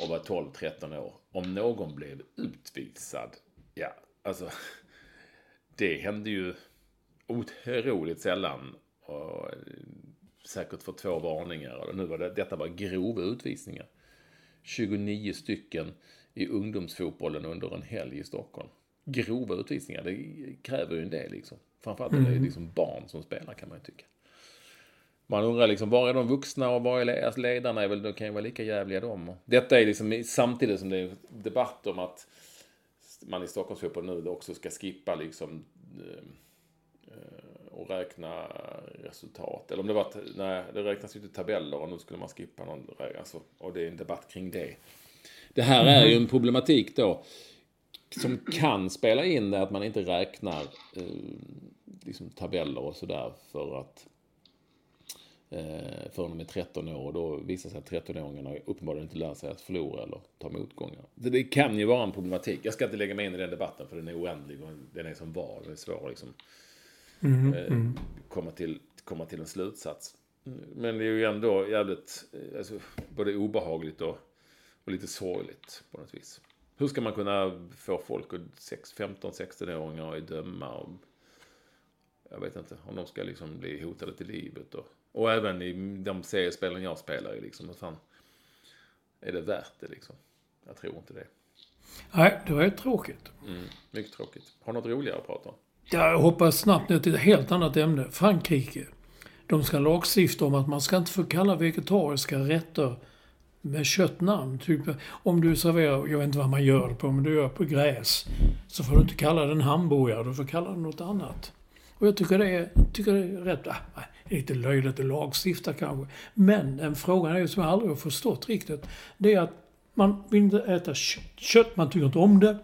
och var 12-13 år. Om någon blev utvisad, ja, alltså. Det hände ju otroligt sällan. Och säkert för två varningar. Och nu var det, detta var grova utvisningar. 29 stycken i ungdomsfotbollen under en helg i Stockholm. Grova utvisningar, det kräver ju en del liksom. Framförallt när det är liksom barn som spelar kan man ju tycka. Man undrar liksom, var är de vuxna och var är alltså ledarna? Är väl, de kan ju vara lika jävliga de. Detta är liksom samtidigt som det är debatt om att man i Stockholmsfotboll nu också ska skippa liksom eh, och räkna resultat. Eller om det var, nej, det räknas ju inte tabeller och nu skulle man skippa någon, alltså, och det är en debatt kring det. Det här är ju en problematik då som kan spela in det att man inte räknar eh, liksom tabeller och sådär för att eh, förrän de är 13 år och då visar sig att 13-åringarna uppenbarligen inte lär sig att förlora eller ta motgångar. Det, det kan ju vara en problematik. Jag ska inte lägga mig in i den debatten för den är oändlig och den är som var. Den är svår liksom, Mm, eh, mm. komma, till, komma till en slutsats. Men det är ju ändå jävligt, eh, alltså, både obehagligt och, och lite sorgligt på något vis. Hur ska man kunna få folk, att 6, 15, 16-åringar att döma och jag vet inte, om de ska liksom bli hotade till livet och, och även i de seriespelen jag spelar i liksom, fan, är det värt det liksom? Jag tror inte det. Nej, det var ju tråkigt. Mm, mycket tråkigt. Har något roligare att prata om? Jag hoppar snabbt ner till ett helt annat ämne. Frankrike. De ska lagstifta om att man ska inte få kalla vegetariska rätter med köttnamn. Typ om du serverar, jag vet inte vad man gör det på, men du gör på gräs. Så får du inte kalla den hamburgare, du får kalla den något annat. Och jag tycker det är, tycker det är rätt, ah, lite löjligt att lagstifta kanske. Men den frågan är som jag aldrig har förstått riktigt. Det är att man vill inte äta kött, kött man tycker inte om det.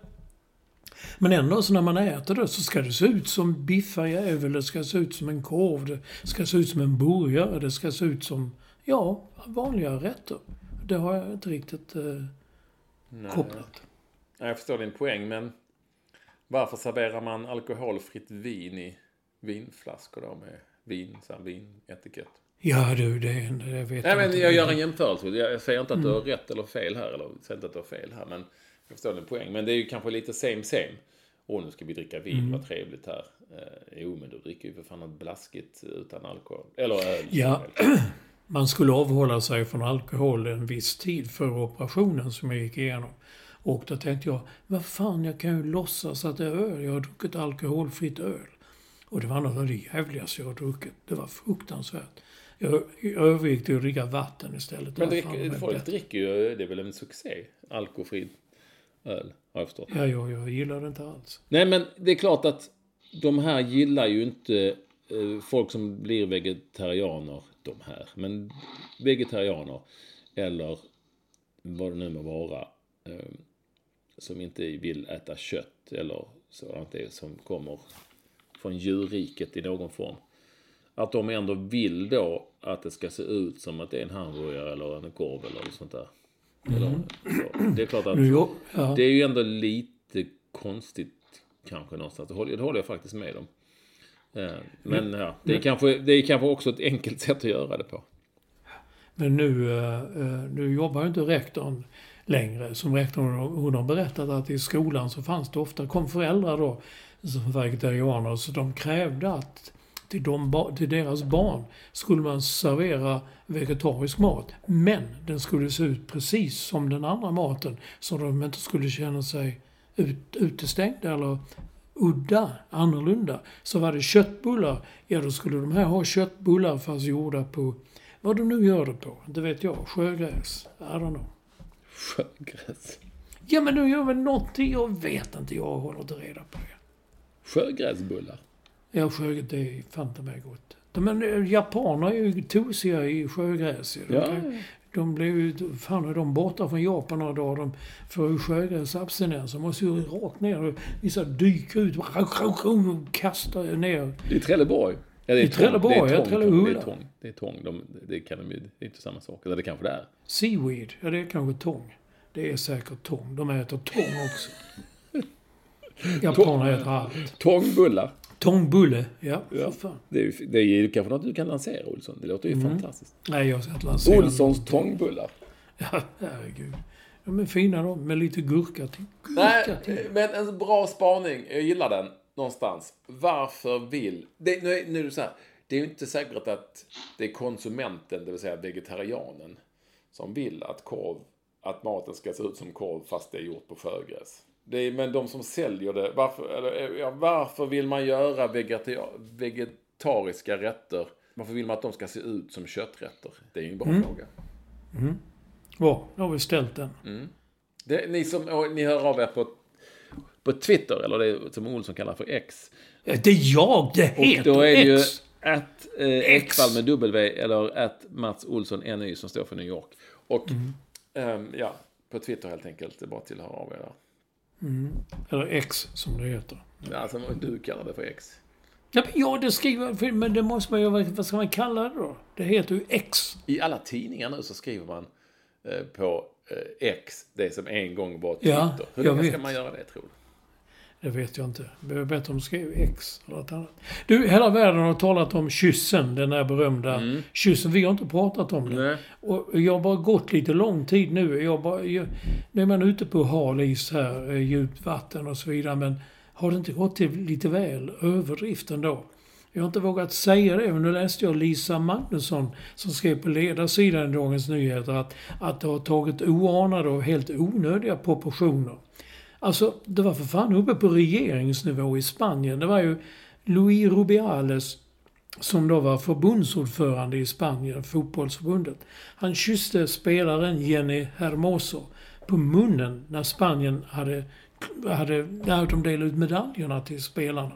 Men ändå så när man äter det så ska det se ut som biffar det ska se ut som en korv, det ska se ut som en burgare, det ska se ut som, ja, vanliga rätter. Det har jag inte riktigt eh, kopplat. Nej, jag förstår din poäng, men varför serverar man alkoholfritt vin i vinflaskor då med vin, så här vinetikett? Ja du, det, det vet Nej, men inte. jag gör en jämförelse. Jag säger inte att du har rätt eller fel här, eller jag säger inte att du har fel här, men jag förstår din poäng. Men det är ju kanske lite same same. Åh, nu ska vi dricka vin, vad trevligt här. Eh, jo, men du dricker ju för fan något blaskigt utan alkohol. Eller öl. Ja, man skulle avhålla sig från alkohol en viss tid för operationen som jag gick igenom. Och då tänkte jag, vad fan, jag kan ju låtsas att det är öl. Jag har druckit alkoholfritt öl. Och det var något av det jävligaste jag har druckit. Det var fruktansvärt. Jag, jag övergick till att dricka vatten istället. Men drick, folk dricker ju, det är väl en succé, alkoholfri öl, har jag förstått. Ja, jag, jag gillar det inte alls. Nej, men det är klart att de här gillar ju inte eh, folk som blir vegetarianer, de här. Men vegetarianer, eller vad det nu må vara, eh, som inte vill äta kött eller sådant det som kommer från djurriket i någon form. Att de ändå vill då att det ska se ut som att det är en hamburgare eller en korv eller något sånt där. Så. Det är klart att jag, ja. det är ju ändå lite konstigt kanske någonstans. Det håller, det håller jag faktiskt med om. Eh, Men ja, det är, kanske, det är kanske också ett enkelt sätt att göra det på. Men nu, eh, eh, nu jobbar ju inte rektorn längre som rektorn. Hon- har berättat att i skolan så fanns det ofta, kom föräldrar då som vegetarianer, så de krävde att till, de, till deras barn skulle man servera vegetarisk mat. Men den skulle se ut precis som den andra maten. Så de inte skulle känna sig ut, utestängda eller udda, annorlunda. Så var det köttbullar, ja då skulle de här ha köttbullar fast gjorda på vad de nu gör det på, inte vet jag. Sjögräs. I don't know. Sjögräs. Ja men nu gör väl någonting, jag vet inte, jag håller inte reda på det. Sjögräsbullar. Ja, sjögräs, det är fan ta mig gott. Men eh, japaner är ju tosiga i sjögräs. De, Ja. de blir ju, fan är de borta från Japan några dagar, de får ju sjögräsabstinens. De måste ju rakt ner vissa dyker ut och kastar ner. Det är Trelleborg. Ja, det är I Trelleborg, tång, det är ja, tång, Trelleborg. Det är tång. Det är tång. De, det, kan de, ju- det är inte samma sak. Eller det kanske det är. Seaweed, ja det är kanske tång. Det är säkert tång. De äter tång också. Japaner äter allt. Tångbullar. Tångbulle, ja, Ja. Det är, ju- det är ju kanske något du kan lansera, Olsson. Det låter ju Mm. fantastiskt. Nej, jag ska inte lansera Olssons tångbullar. Ja, herregud. De är fina de, med lite gurka till. Gurka Nej, till. men en bra spaning. Jag gillar den någonstans. Varför vill... Det, nu, nu är det så här. Det är ju inte säkert att det är konsumenten, det vill säga vegetarianen, som vill att korv, att maten ska se ut som korv fast det är gjort på sjögräs. Det är, men de som säljer det, varför, eller, ja, varför vill man göra vegeta- vegetariska rätter? Varför vill man att de ska se ut som kötträtter? Det är ju en bra fråga. Bra, då har vi ställt den. Det, ni som och ni hör av er på, på Twitter, eller det som Olsson kallar för X. Eh, Det är jag, det Och heter då är det ju X. att eh, Ekvall med W eller att Mats Olsson NY som står för New York. Och ehm, ja, på Twitter helt enkelt. Det är bara till att höra av er där. Eller X som det heter. Alltså, du kallar det för X. Ja, men ja, det skriver men det måste man ju, vad ska man kalla det då? Det heter ju X. I alla tidningar nu så skriver man eh, på eh, X, det som en gång var Twitter. Ja, Hur länge ska man göra det tror du? Det vet jag inte. Det är bättre om de skrev X eller något annat. Du, hela världen har talat om kyssen, den där berömda kyssen. Vi har inte pratat om den. Nej. Och jag har bara gått lite lång tid nu. Jag bara, jag, nu är man ute på hal is här, eh, djupt vatten och så vidare. Men har det inte gått till lite väl överdrift ändå? Jag har inte vågat säga det, men nu läste jag Lisa Magnusson som skrev på ledarsidan i Dagens Nyheter att, att det har tagit oanade och helt onödiga proportioner. Alltså, det var för fan uppe på regeringsnivå i Spanien. Det var ju Luis Rubiales som då var förbundsordförande i Spanien, fotbollsförbundet. Han kysste spelaren Jenny Hermoso på munnen när Spanien hade, hade när de delade ut medaljerna till spelarna.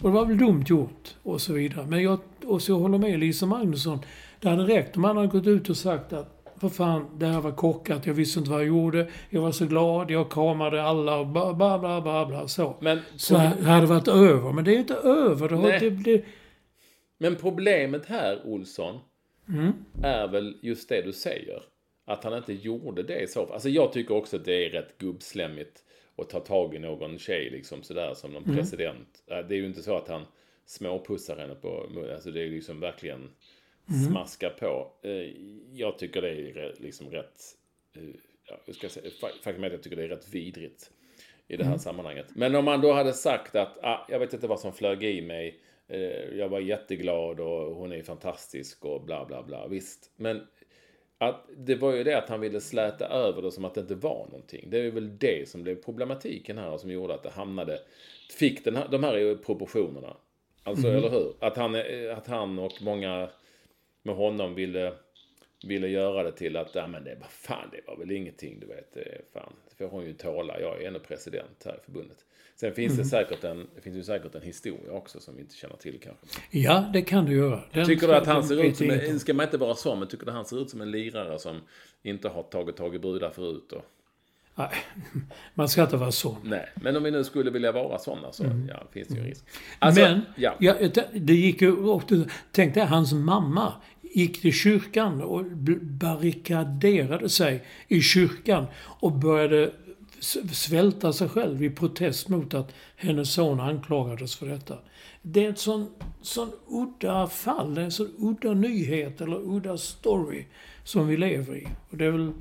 Och det var väl dumt gjort och så vidare. Men jag, och så jag håller med Lisa Magnusson. Det hade räckt om han hade gått ut och sagt att för fan, det här var korkat, jag visste inte vad jag gjorde, jag var så glad, jag kramade alla och bla bla bla bla, bla så. Men, Så här hade det varit över. Men det är inte över. Det har, det, det, men problemet här, Olsson, Mm. är väl just det du säger. Att han inte gjorde det i så fall. Alltså jag tycker också att det är rätt gubbslemmigt att ta tag i någon tjej liksom sådär som någon Mm. president. Äh, Det är ju inte så att han småpussar henne på munnen. Alltså det är liksom verkligen Mm. smaska på. Eh, Jag tycker det är liksom rätt... eh, Ja, jag ska säga, fa- faktum är att jag tycker det är rätt vidrigt i det här sammanhanget. Men om man då hade sagt att ah, jag vet inte vad som flög i mig. Eh, jag var jätteglad och hon är fantastisk och bla bla bla. Visst, men att det var ju det att han ville släta över det som att det inte var någonting. Det är väl det som blev problematiken här och som gjorde att det hamnade, fick den här, de här proportionerna. Alltså, eller hur? Att han, att han och många med honom ville, ville göra det till att, ja men det var fan, det var väl ingenting, du vet. är Fan, det får hon ju tåla. Jag är ändå president här i förbundet. Sen finns det säkert en, det finns ju säkert en historia också som vi inte känner till kanske. ja, det kan du göra. Den Tycker du att han ser ut som, en, ska man inte vara så, men tycker du han ser ut som en lirare som inte har tagit tag i brudar förut? Och, Nej, man ska inte vara sån. nej, men om vi nu skulle vilja vara sådana så ja, finns det ju en risk. Alltså, Men, ja. ja. det gick ju... och Tänk dig, hans mamma gick till kyrkan och barrikaderade sig i kyrkan och började svälta sig själv i protest mot att hennes son anklagades för detta. Det är ett sån, sån udda fall, det är en sån udda nyhet eller udda story som vi lever i. Och det är väl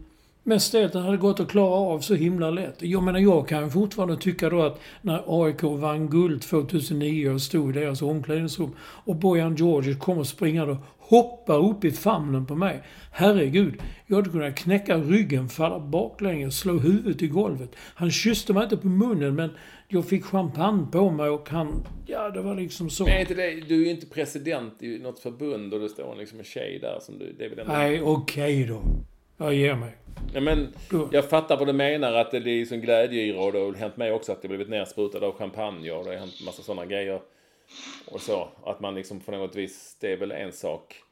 Mest det att den hade gått att klara av så himla lätt. Jag menar, jag kan fortfarande tycka då att när AIK vann guld 2009 och stod i deras omklädningsrum och Bojan Djordjic kommer springande och hoppar upp i famnen på mig. Herregud, jag hade kunnat knäcka ryggen, falla baklänges, slå huvudet i golvet. Han kysste mig inte på munnen, men jag fick champagne på mig och han... Ja, det var liksom så. Men är inte det, du är ju inte president i något förbund och det står liksom en tjej där som du, det är väl ändå... Nej, okej då. Jag ger mig. Ja, men jag fattar vad du menar, att det är som glädjeyra och det har hänt mig också att det blivit nersprutad av champagne och det har hänt massa sådana grejer. Och så, att man liksom på något vis, det är väl en sak.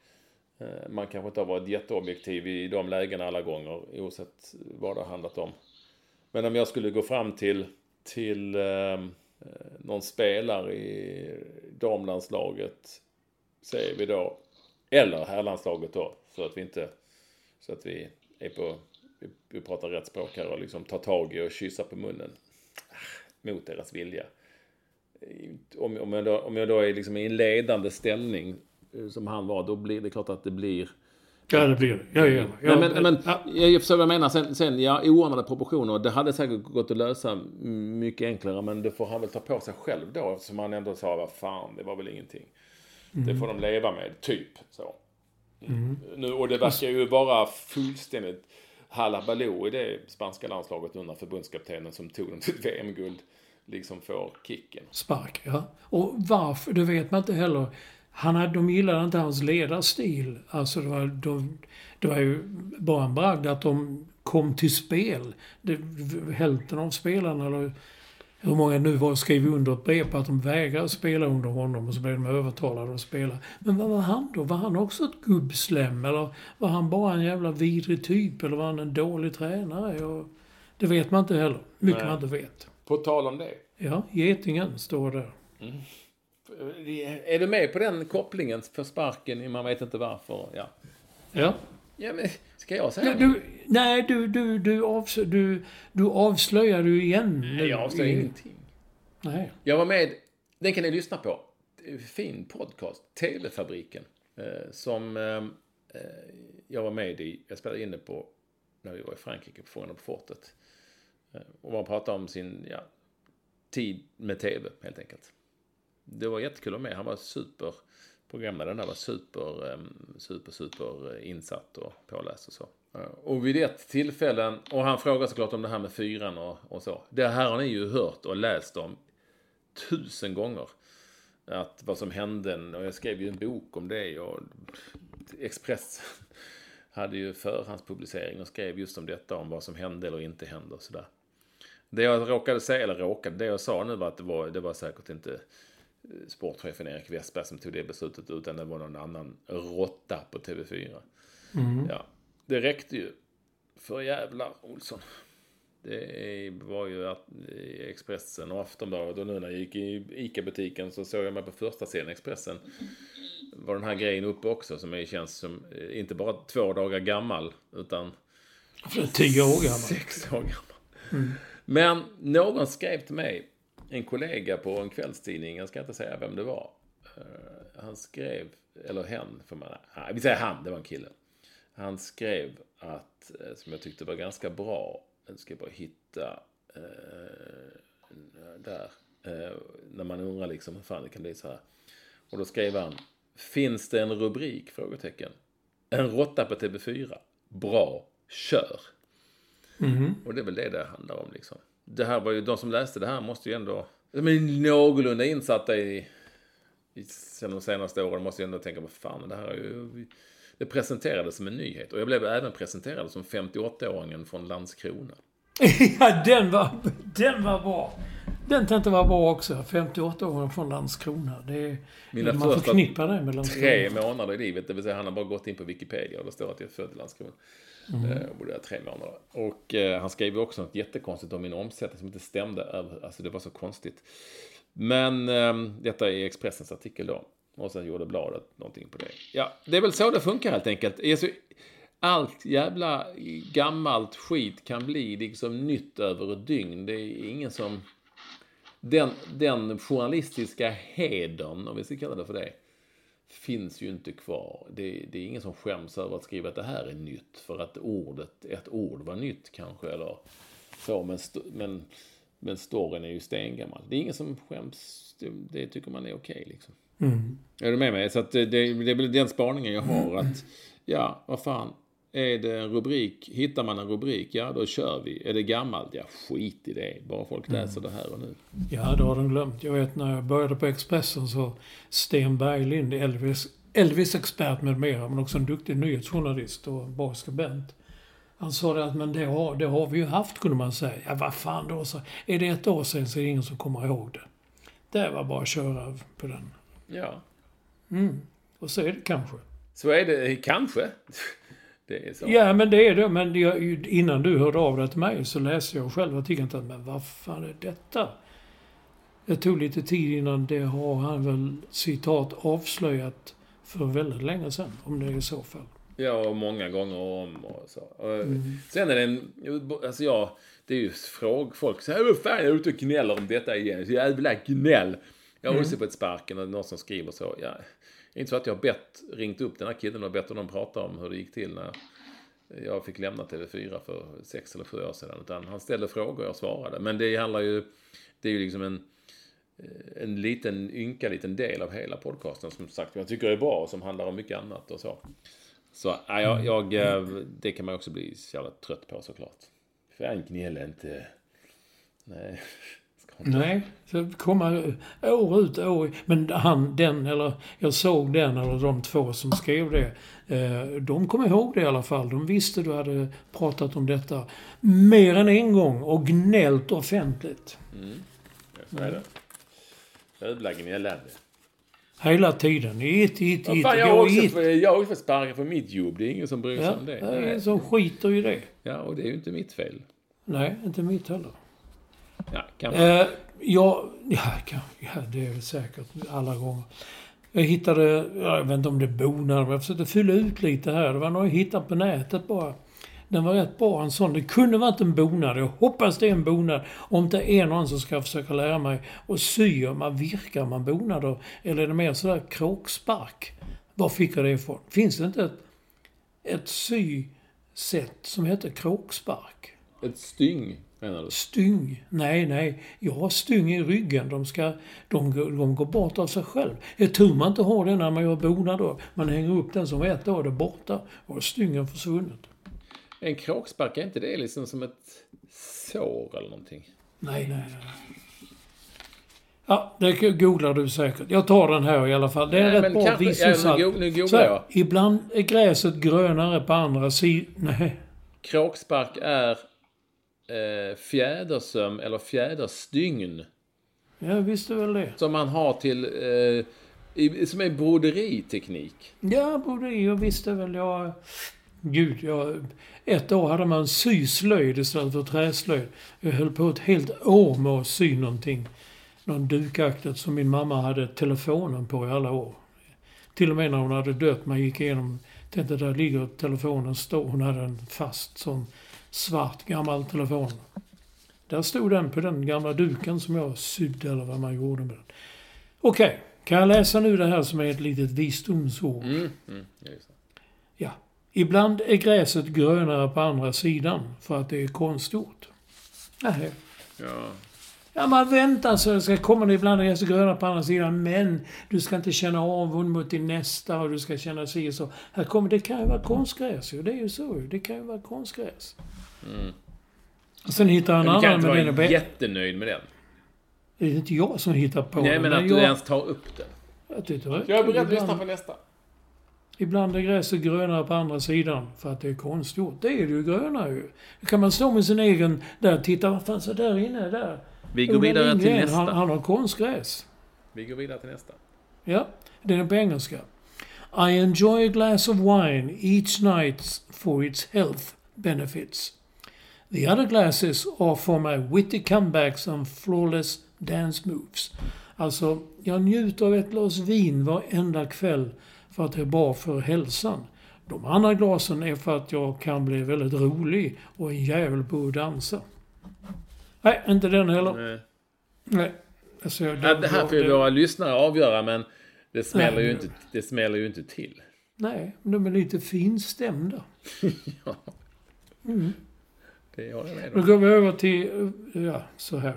Eh, man kanske inte har varit jätteobjektiv i de lägena alla gånger, oavsett vad det har handlat om. Men om jag skulle gå fram till, till ehm, eh, någon spelare i damlandslaget, säger vi då, eller herrlandslaget då, så att vi inte, så att vi är på, vi, vi pratar rätt språk här och liksom tar tag i och kyssa på munnen. Ah, mot deras vilja. Om, om, jag, då, om jag då är liksom i en ledande ställning eh, som han var, då blir det klart att det blir Ja, det blir det. Mig. Nej, Jag- men, men ja. jag, förstår vad jag menar. Sen, sen ja, oordnade proportioner. Det hade säkert gått att lösa mycket enklare. Men det får han väl ta på sig själv då. Eftersom han ändå sa, vad fan, det var väl ingenting. Det får de leva med, typ så. Nu, och det verkar ju vara fullständigt halabaloo i det spanska landslaget under förbundskaptenen som tog dem till VM-guld liksom får kicken. Spark, ja. Och varför, det vet man inte heller. Han hade, de gillade inte hans ledarstil. Alltså det var, de, det var ju bara en bragd att de kom till spel. Det, hälften av spelarna, eller hur många nu var, skrev under ett brev på att de vägrade spela under honom och så blev de övertalade att spela. Men vad var han då? Var han också ett gubbslem? Eller var han bara en jävla vidrig typ? Eller var han en dålig tränare? Och det vet man inte heller. Mycket Nej. man inte vet. På tal om det. Ja, Getingen står där. Är du med på den kopplingen för sparken? Man vet inte varför. Ja. Ja. Ja, men ska jag säga Du, du, nej, du, du, du, avslö, du, du avslöjar du igen. Nej, jag avslöjar i- ingenting. Nej. Jag var med, den kan ni lyssna på. Fin podcast, TV-fabriken. Eh, som eh, eh, jag var med i, jag spelade in det på när vi var i Frankrike på Fångarna på fortet. Eh, och man pratade om sin ja, tid med TV helt enkelt. Det var jättekul att vara med. Han var super, programledaren där var super, ehm, super, super insatt och påläst och så. Eh, och vid ett tillfälle, och han frågade såklart om det här med fyran och, och så. Det här har ni ju hört och läst om tusen gånger. Att vad som hände, och jag skrev ju en bok om det och Expressen hade ju förhandspublicering och skrev just om detta, om vad som hände eller inte hände och sådär. Det jag råkade säga, eller råkade, det jag sa nu var att det var, det var säkert inte eh, sportchefen Erik Westberg som tog det beslutet utan det var någon annan råtta på TV4. Ja, det räckte ju för jävlar Olsson. Det var ju att Expressen och Aftonbladet och nu när jag gick i ICA-butiken så såg jag mig på första sidan Expressen. Var den här grejen uppe också som är, känns som eh, inte bara två dagar gammal utan tio år gammal. sex år gammal. Men någon skrev till mig, en kollega på en kvällstidning, jag ska inte säga vem det var. Eh, han skrev, eller hen, för man, vi säger han, det var en kille. Han skrev att, eh, som jag tyckte var ganska bra, nu ska jag bara hitta eh, där, eh, när man undrar liksom hur fan det kan bli så här. Och då skrev han, finns det en rubrik? Frågetecken. En råtta på TV4. Bra, kör. Och det är väl det det handlar om liksom. Det här var ju, de som läste det här måste ju ändå, de är någorlunda insatta i, i sen de senaste åren, måste ju ändå tänka, vad fan, det här är ju, det presenterades som en nyhet. Och jag blev även presenterad som 58-åringen från Landskrona. ja, den var, den var bra. Den tänkte vara bra också. 58 år från Landskrona. Det är, Mina man förknippar det med Landskrona. Tre månader i livet, det vill säga han har bara gått in på Wikipedia och det står att jag är född i Landskrona. Mm. Eh, bodde där tre månader. Och eh, han skrev också något jättekonstigt om min omsättning som inte stämde. över- Alltså det var så konstigt. Men eh, detta är Expressens artikel då. Och sen gjorde bladet någonting på det. Ja, det är väl så det funkar helt enkelt. Alltså, allt jävla gammalt skit kan bli liksom nytt över ett dygn. Det är ingen som... Den, den journalistiska hedern, om vi ska kalla det för det, finns ju inte kvar. Det, det är ingen som skäms över att skriva att det här är nytt. För att ordet, ett ord var nytt kanske. Eller så, men, sto- men, men storyn är ju stengammal. Det är ingen som skäms. Det, det tycker man är okej liksom. Är du med mig? Så att det, det, det är väl den spaningen jag har. Att, ja, vad fan. Är det en rubrik, hittar man en rubrik, ja då kör vi. Är det gammalt? Ja, skit i det. Bara folk läser det här och nu. Ja, det har de glömt. Jag vet när jag började på Expressen så Sten Berglind, Elvis, Elvis-expert med mera, men också en duktig nyhetsjournalist och bra skribent. Han sa det att men det har, det har vi ju haft kunde man säga. Ja, vad fan då? Så är det ett år sedan så är det ingen som kommer ihåg det. Det var bara att köra på den. Ja, Och så är det kanske. så är det kanske. Det är så. Ja, men det är det. Men jag, innan du hörde av dig till mig så läste jag själv artikeln. och Men vad fan är detta? Det tog lite tid innan det har han väl citat avslöjat för väldigt länge sedan. Om det är i så fall. Ja, många gånger om och så. Och Sen är det en... Alltså jag... Det är ju fråg, folk säger vad fan är jag ute och gnäller om detta igen? Så jävla gnäll. Jag har också fått sparken och någon som skriver så. Ja, det är inte så att jag har bett, ringt upp den här killen och bett honom prata om hur det gick till när jag fick lämna TV4 för sex eller sju år sedan. Utan han ställde frågor och jag svarade. Men det handlar ju... Det är ju liksom en en liten ynka liten del av hela podcasten som sagt jag tycker är bra och som handlar om mycket annat och så. Så jag, jag, eh, det kan man också bli så jävla trött på såklart. Fan, gnäll inte. Nej. Nej, så komma år ut år. Men han, den, eller jag såg den, eller de två som skrev det. Eh, de kom ihåg det i alla fall. De visste du hade pratat om detta mer än en gång och gnällt offentligt. Så är det. Jävla gnällande. Hela tiden. It, it, it. fan, jag har också, it. jag också fått sparken för mitt jobb. Det är ingen som bryr sig Ja, om det. det är ingen som skiter i det. Ja, och det är ju inte mitt fel. Nej, inte mitt heller. Ja, kanske. Eh, ja, ja, kan- ja, det är väl säkert alla gånger. Jag hittade, ja, jag vet inte om det är bonar, men jag försökte fylla ut lite här. Det var något jag hittade på nätet bara. Den var rätt bra, en sån. Det kunde varit en bonad. Jag hoppas det är en bonad. Om det är någon så ska jag försöka lära mig att sy. Om man virkar man bonader? Eller är det mer sådär kråkspark? Var fick jag det ifrån? Finns det inte ett, ett sysätt som heter kråkspark? Ett styng, menar du? Styng? Nej, nej. Jag har styng i ryggen. De, ska, de, de går bort av sig själv. Det är tur man inte har det när man gör bonad då. Man hänger upp den som ett år är det borta och styngen försvunnit. En kråkspark, är inte det liksom som ett sår eller någonting? Nej, nej, nej. Ja, det googlar du säkert. Jag tar den här i alla fall. Det är Nej, rätt bra kanske- visselsalt. ja, nu go- nu googlar jag. Ibland är gräset grönare på andra sidan. Nej. Kråkspark är eh, fjädersöm eller fjäderstygn. Jag visste väl det. Som man har till... Eh, i, som är broderiteknik. Ja, både jag visste väl. Jag... Gud, jag... Ett år hade man syslöjd istället för träslöjd. Jag höll på ett helt år med att sy någonting. Någon dukaktigt som min mamma hade telefonen på i alla år. Till och med när hon hade dött, man gick igenom... Tänkte, där ligger telefonen, står. Hon hade en fast sån svart gammal telefon. Där stod den på den gamla duken som jag sydde eller vad man gjorde med den. Okej, kan jag läsa nu det här som är ett litet visdomsord? Mm, mm, ja. Ibland är gräset grönare på andra sidan för att det är konstgjort. Nej. Ja. Ja, man väntar så det ska komma det ibland gräset grönare på andra sidan. Men du ska inte känna avund mot din nästa och du ska känna sig så. Här kommer, det kan ju vara konstgräs ju. Det är ju så. Det kan ju vara konstgräs. Och sen hittar jag en Men du kan annan, inte den vara jättenöjd med den. Det är inte jag som hittar på Nej, den. men att du jag, ens tar upp den. jag tyckte det Jag är beredd att lyssna på nästa. Ibland är gräset grönare på andra sidan för att det är konstgjort. Det är det ju gröna ju. Då kan man stå med sin egen... Där, titta vad fan så där inne, där. Vi går vidare till nästa. Han, han har konstgräs. Vi går vidare till nästa. Ja, den är på engelska. I enjoy a glass of wine each night for its health benefits. The other glasses are for my witty comebacks and flawless dance moves. Alltså, jag njuter av ett glas vin varenda kväll för att det är bra för hälsan. De andra glasen är för att jag kan bli väldigt rolig och en jävel på att dansa. Nej, inte den heller. Nej. Nej. Alltså, Ja, det här får ju våra lyssnare avgöra, men det smäller, Nej. ju inte, det smäller ju inte till. Nej, de är lite finstämda. ja. Det håller jag med Då går vi över till, ja, så här.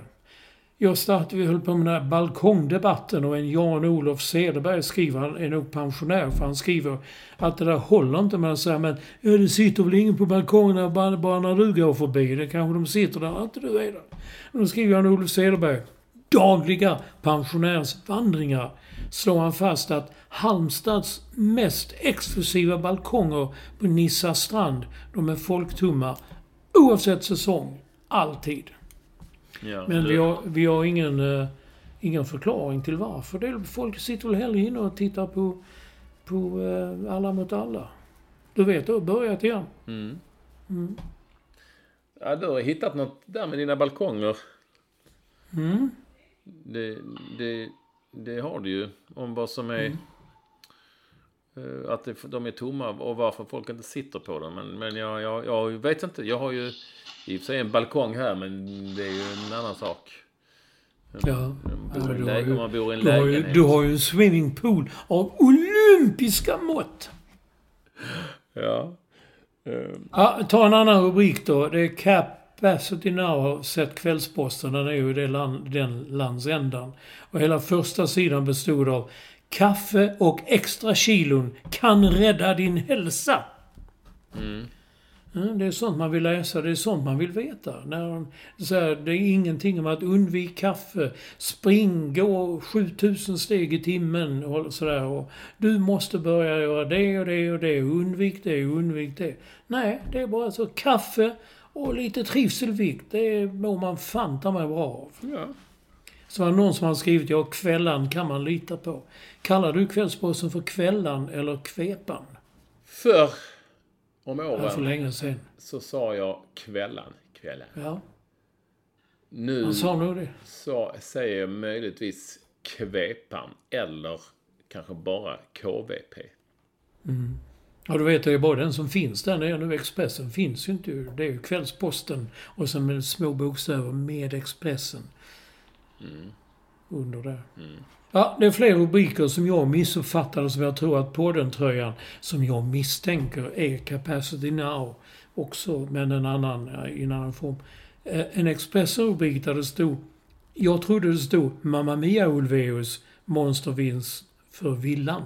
Jag startade, vi höll på med den här balkongdebatten och en Jan-Olof Cederberg skriver, han är nog pensionär, för han skriver att det där håller inte. Men han säger, men ja, det sitter väl ingen på balkongerna bara, bara när du går förbi. Det kanske de sitter där, inte du är där. Och då skriver Jan-Olof Cederberg, dagliga pensionärsvandringar slår han fast att Halmstads mest exklusiva balkonger på Nissa strand, de är folktomma oavsett säsong. Alltid. Ja, Men du- vi har, vi har ingen, eh, ingen förklaring till varför. Det är, folk sitter väl hellre inne och tittar på, på eh, Alla mot alla. Du vet, det har börjat igen. Mm. Mm. Ja, du har hittat något där med dina balkonger. Mm. Det, det, det har du ju. Om vad som är... Mm. Eh, Att det, de är tomma och varför folk inte sitter på dem. Men, men jag, jag, jag vet inte. Jag har ju i och för sig en balkong här men det är ju en annan sak. Ja. Om Ja, man bor i en du har läge- ju- om man bor i en Du har, ju, lägenhet. du har ju en swimmingpool av olympiska mått. Ja. Ehm, Ja, ta en annan rubrik då. Det är Capacity Now har sett Kvällsposten. Den är ju i den landsändan. Och hela första sidan bestod av Kaffe och extra kilon kan rädda din hälsa. Ja, det är sånt man vill läsa, det är sånt man vill veta. När de, så här, det är ingenting om att undvika kaffe, spring, gå 7000 steg i timmen och sådär. Du måste börja göra det och det och det, undvik det och undvik det. Nej, det är bara så. Kaffe och lite trivselvikt, det mår man fan ta mig bra av. Ja. Så var det någon som har skrivit, ja kvällan kan man lita på. Kallar du Kvällsposten för kvällan eller kvepan? Förr om Det var för åren länge sedan. så sa jag kvällan. Kvällen. Ja, Nu sa nog det. så säger jag möjligtvis kvepan eller kanske bara KVP. Ja, du vet, det är bara den som finns där nere nu. Expressen finns ju inte. Det är ju Kvällsposten och sen med små bokstäver med Expressen. Under där. Ja, det är fler rubriker som jag missuppfattade som jag tror att podden-tröjan som jag misstänker är Capacity Now också, men en annan, i en annan form. Eh, En Expressen-rubrik där det stod Jag trodde det stod Mamma Mia Ulveus monstervinst för villan.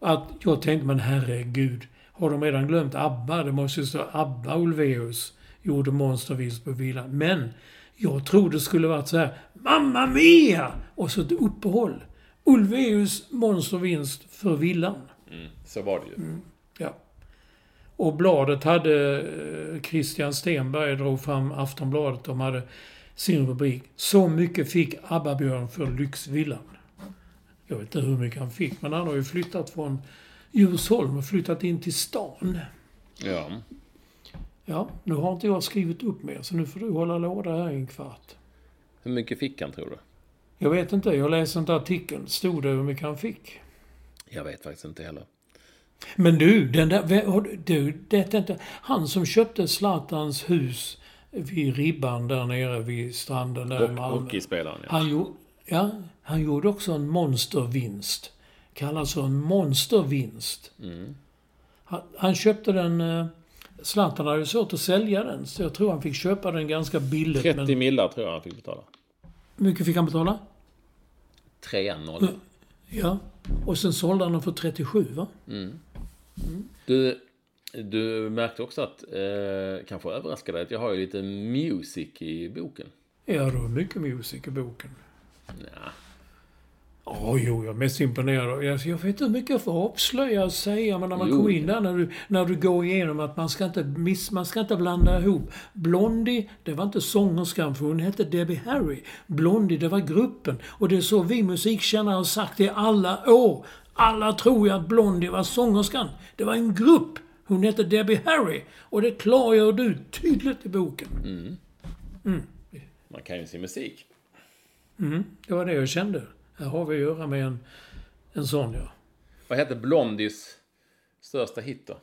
Att jag tänkte, men herregud. Har de redan glömt ABBA? Det måste ju stå ABBA Ulveus gjorde monstervinst på villan. Men jag tror det skulle varit så här. Mamma Mia! Och så ett uppehåll. Ulveus monstervinst för villan. Så var det ju. Ja. Och bladet hade, eh, Christian Stenberg drog fram Aftonbladet, de hade sin rubrik. Så mycket fick ABBA-Björn för lyxvillan. Jag vet inte hur mycket han fick, men han har ju flyttat från Djursholm och flyttat in till stan. Ja. Ja, nu har inte jag skrivit upp mer, så nu får du hålla låda här i en kvart. Hur mycket fick han tror du? Jag vet inte, jag läste inte artikeln. Stod det hur mycket han fick? Jag vet faktiskt inte heller. Men du, den där, du- det är inte, han som köpte Zlatans hus vid ribban där nere vid stranden där i Malmö. Hockeyspelaren ja. Han, gjorde, ja, han gjorde också en monstervinst. Kallas för en monstervinst. Mm. Han, han köpte den... Zlatan hade ju svårt att sälja den, så jag tror han fick köpa den ganska billigt. 30 men, millar tror jag han fick betala. hur mycket fick han betala? 3-0. Ja. Och sen sålde han den för 37, va? Du, du märkte också att, eh, kanske överraskade att jag har ju lite music i boken. Ja, det var mycket musik i boken. Ja. Ja, jo, jag är mest imponerad. av- Jag, vet inte hur mycket jag får avslöja och säga, men när man Jo. in där, när du, när du går igenom att man ska inte miss, man ska inte blanda ihop. Blondie, det var inte sångerskan, för hon hette Debbie Harry. Blondie, det var gruppen. Och det är så vi musikkännare har sagt i alla år. Alla tror ju att Blondie var sångerskan. Det var en grupp. Hon hette Debbie Harry. Och det klargör du tydligt i boken. Man kan ju sin musik. Det var det jag kände. Här har vi att göra med en, en sån, ja. Vad hette Blondies största hit då?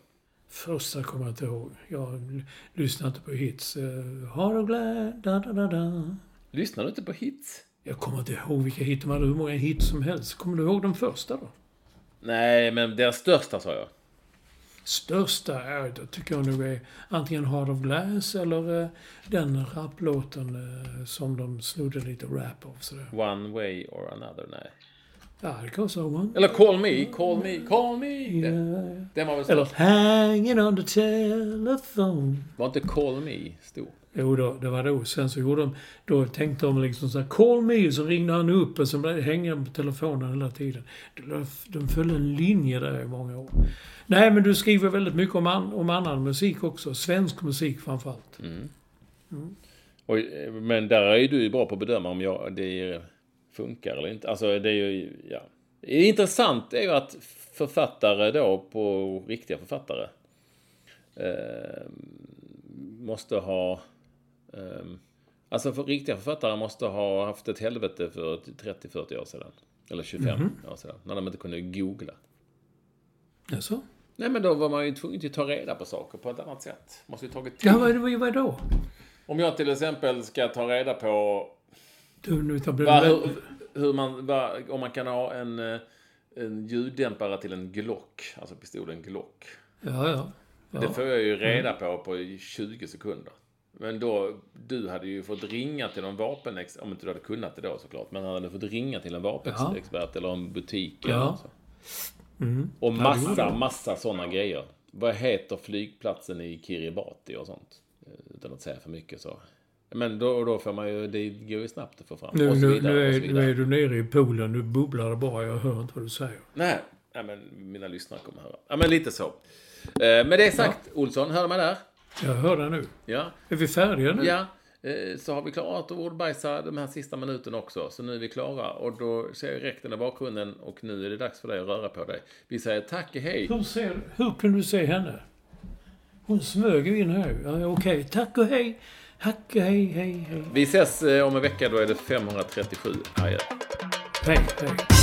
Första kommer jag inte ihåg. Jag lyssnar inte på hits. Uh, har du glad, da, da, da, da. Lyssnar du inte på hits? Jag kommer inte ihåg vilka hit de hade. Hur många hits som helst. Kommer du ihåg de första då? Nej, men deras största sa jag. Största är, då tycker jag nog är antingen Heart of Glass eller eh, den rapplåten eh, som de snodde lite rap av sådär. One way or another, nej. Ja, det kan vara så. man. Eller Call Me, Call Me, Call Me. Den, Ja. den var väl Eller störst. Hanging on the telephone. Var inte Call Me stor? Jo då, det var då. Sen så gjorde de, då tänkte de liksom så här, call me, så ringde han upp och så blev det hängande på telefonen hela tiden. De, följde en linje där i många år. Nej, men du skriver väldigt mycket om, an, om annan musik också. Svensk musik framförallt. Och, eh, men där är ju du bra på att bedöma om jag, det funkar eller inte. Alltså det är ju, ja. Intressant är ju att författare då på riktiga författare eh, måste ha eh, Alltså för riktiga författare måste ha haft ett helvete för 30-40 år sedan. Eller 25 år sedan. När de inte kunde googla. Jaså? Nej men då var man ju tvungen att ta reda på saker på ett annat sätt. Måste ju tagit tid. Ja, vad, vad, då? Om jag till exempel ska ta reda på Du, nu tar Va, hur, hur man, va, om man kan ha en, eh, en ljuddämpare till en Glock, alltså pistolen Glock. Ja, ja. Det ja. får jag ju reda på på 20 sekunder. Men då, du hade ju fått ringa till någon vapenex, om inte du hade kunnat det då såklart, men hade fått ringa till en vapenexpert eller en butik eller Ja. så. Och massa, massa sådana grejer. Vad heter flygplatsen i Kiribati och sånt? Eh, Utan att säga för mycket så. Men då, då får man ju, det går ju snabbt att få fram. Nu, vidare, nu, är, nu är du nere i poolen. Nu bubblar det bara. Jag hör inte vad du säger. Nej, nej, men mina lyssnare kommer höra. Ja, men lite så. Eh, Med det sagt, Olsson, hör du mig där? Jag hör det nu. Ja. Är vi färdiga nu? Ja, eh, så har vi klarat att ordbajsa de här sista minuterna också. Så nu är vi klara. Och då ser jag räkten i bakgrunden och nu är det dags för dig att röra på dig. Vi säger tack och hej. Hur, ser, hur kan du se henne? Hon smög in här. Ja, Okej, tack och hej. Tack och hej, hej, hej. Vi ses eh, om en vecka, då är det 537. Adjö. Hej, hej.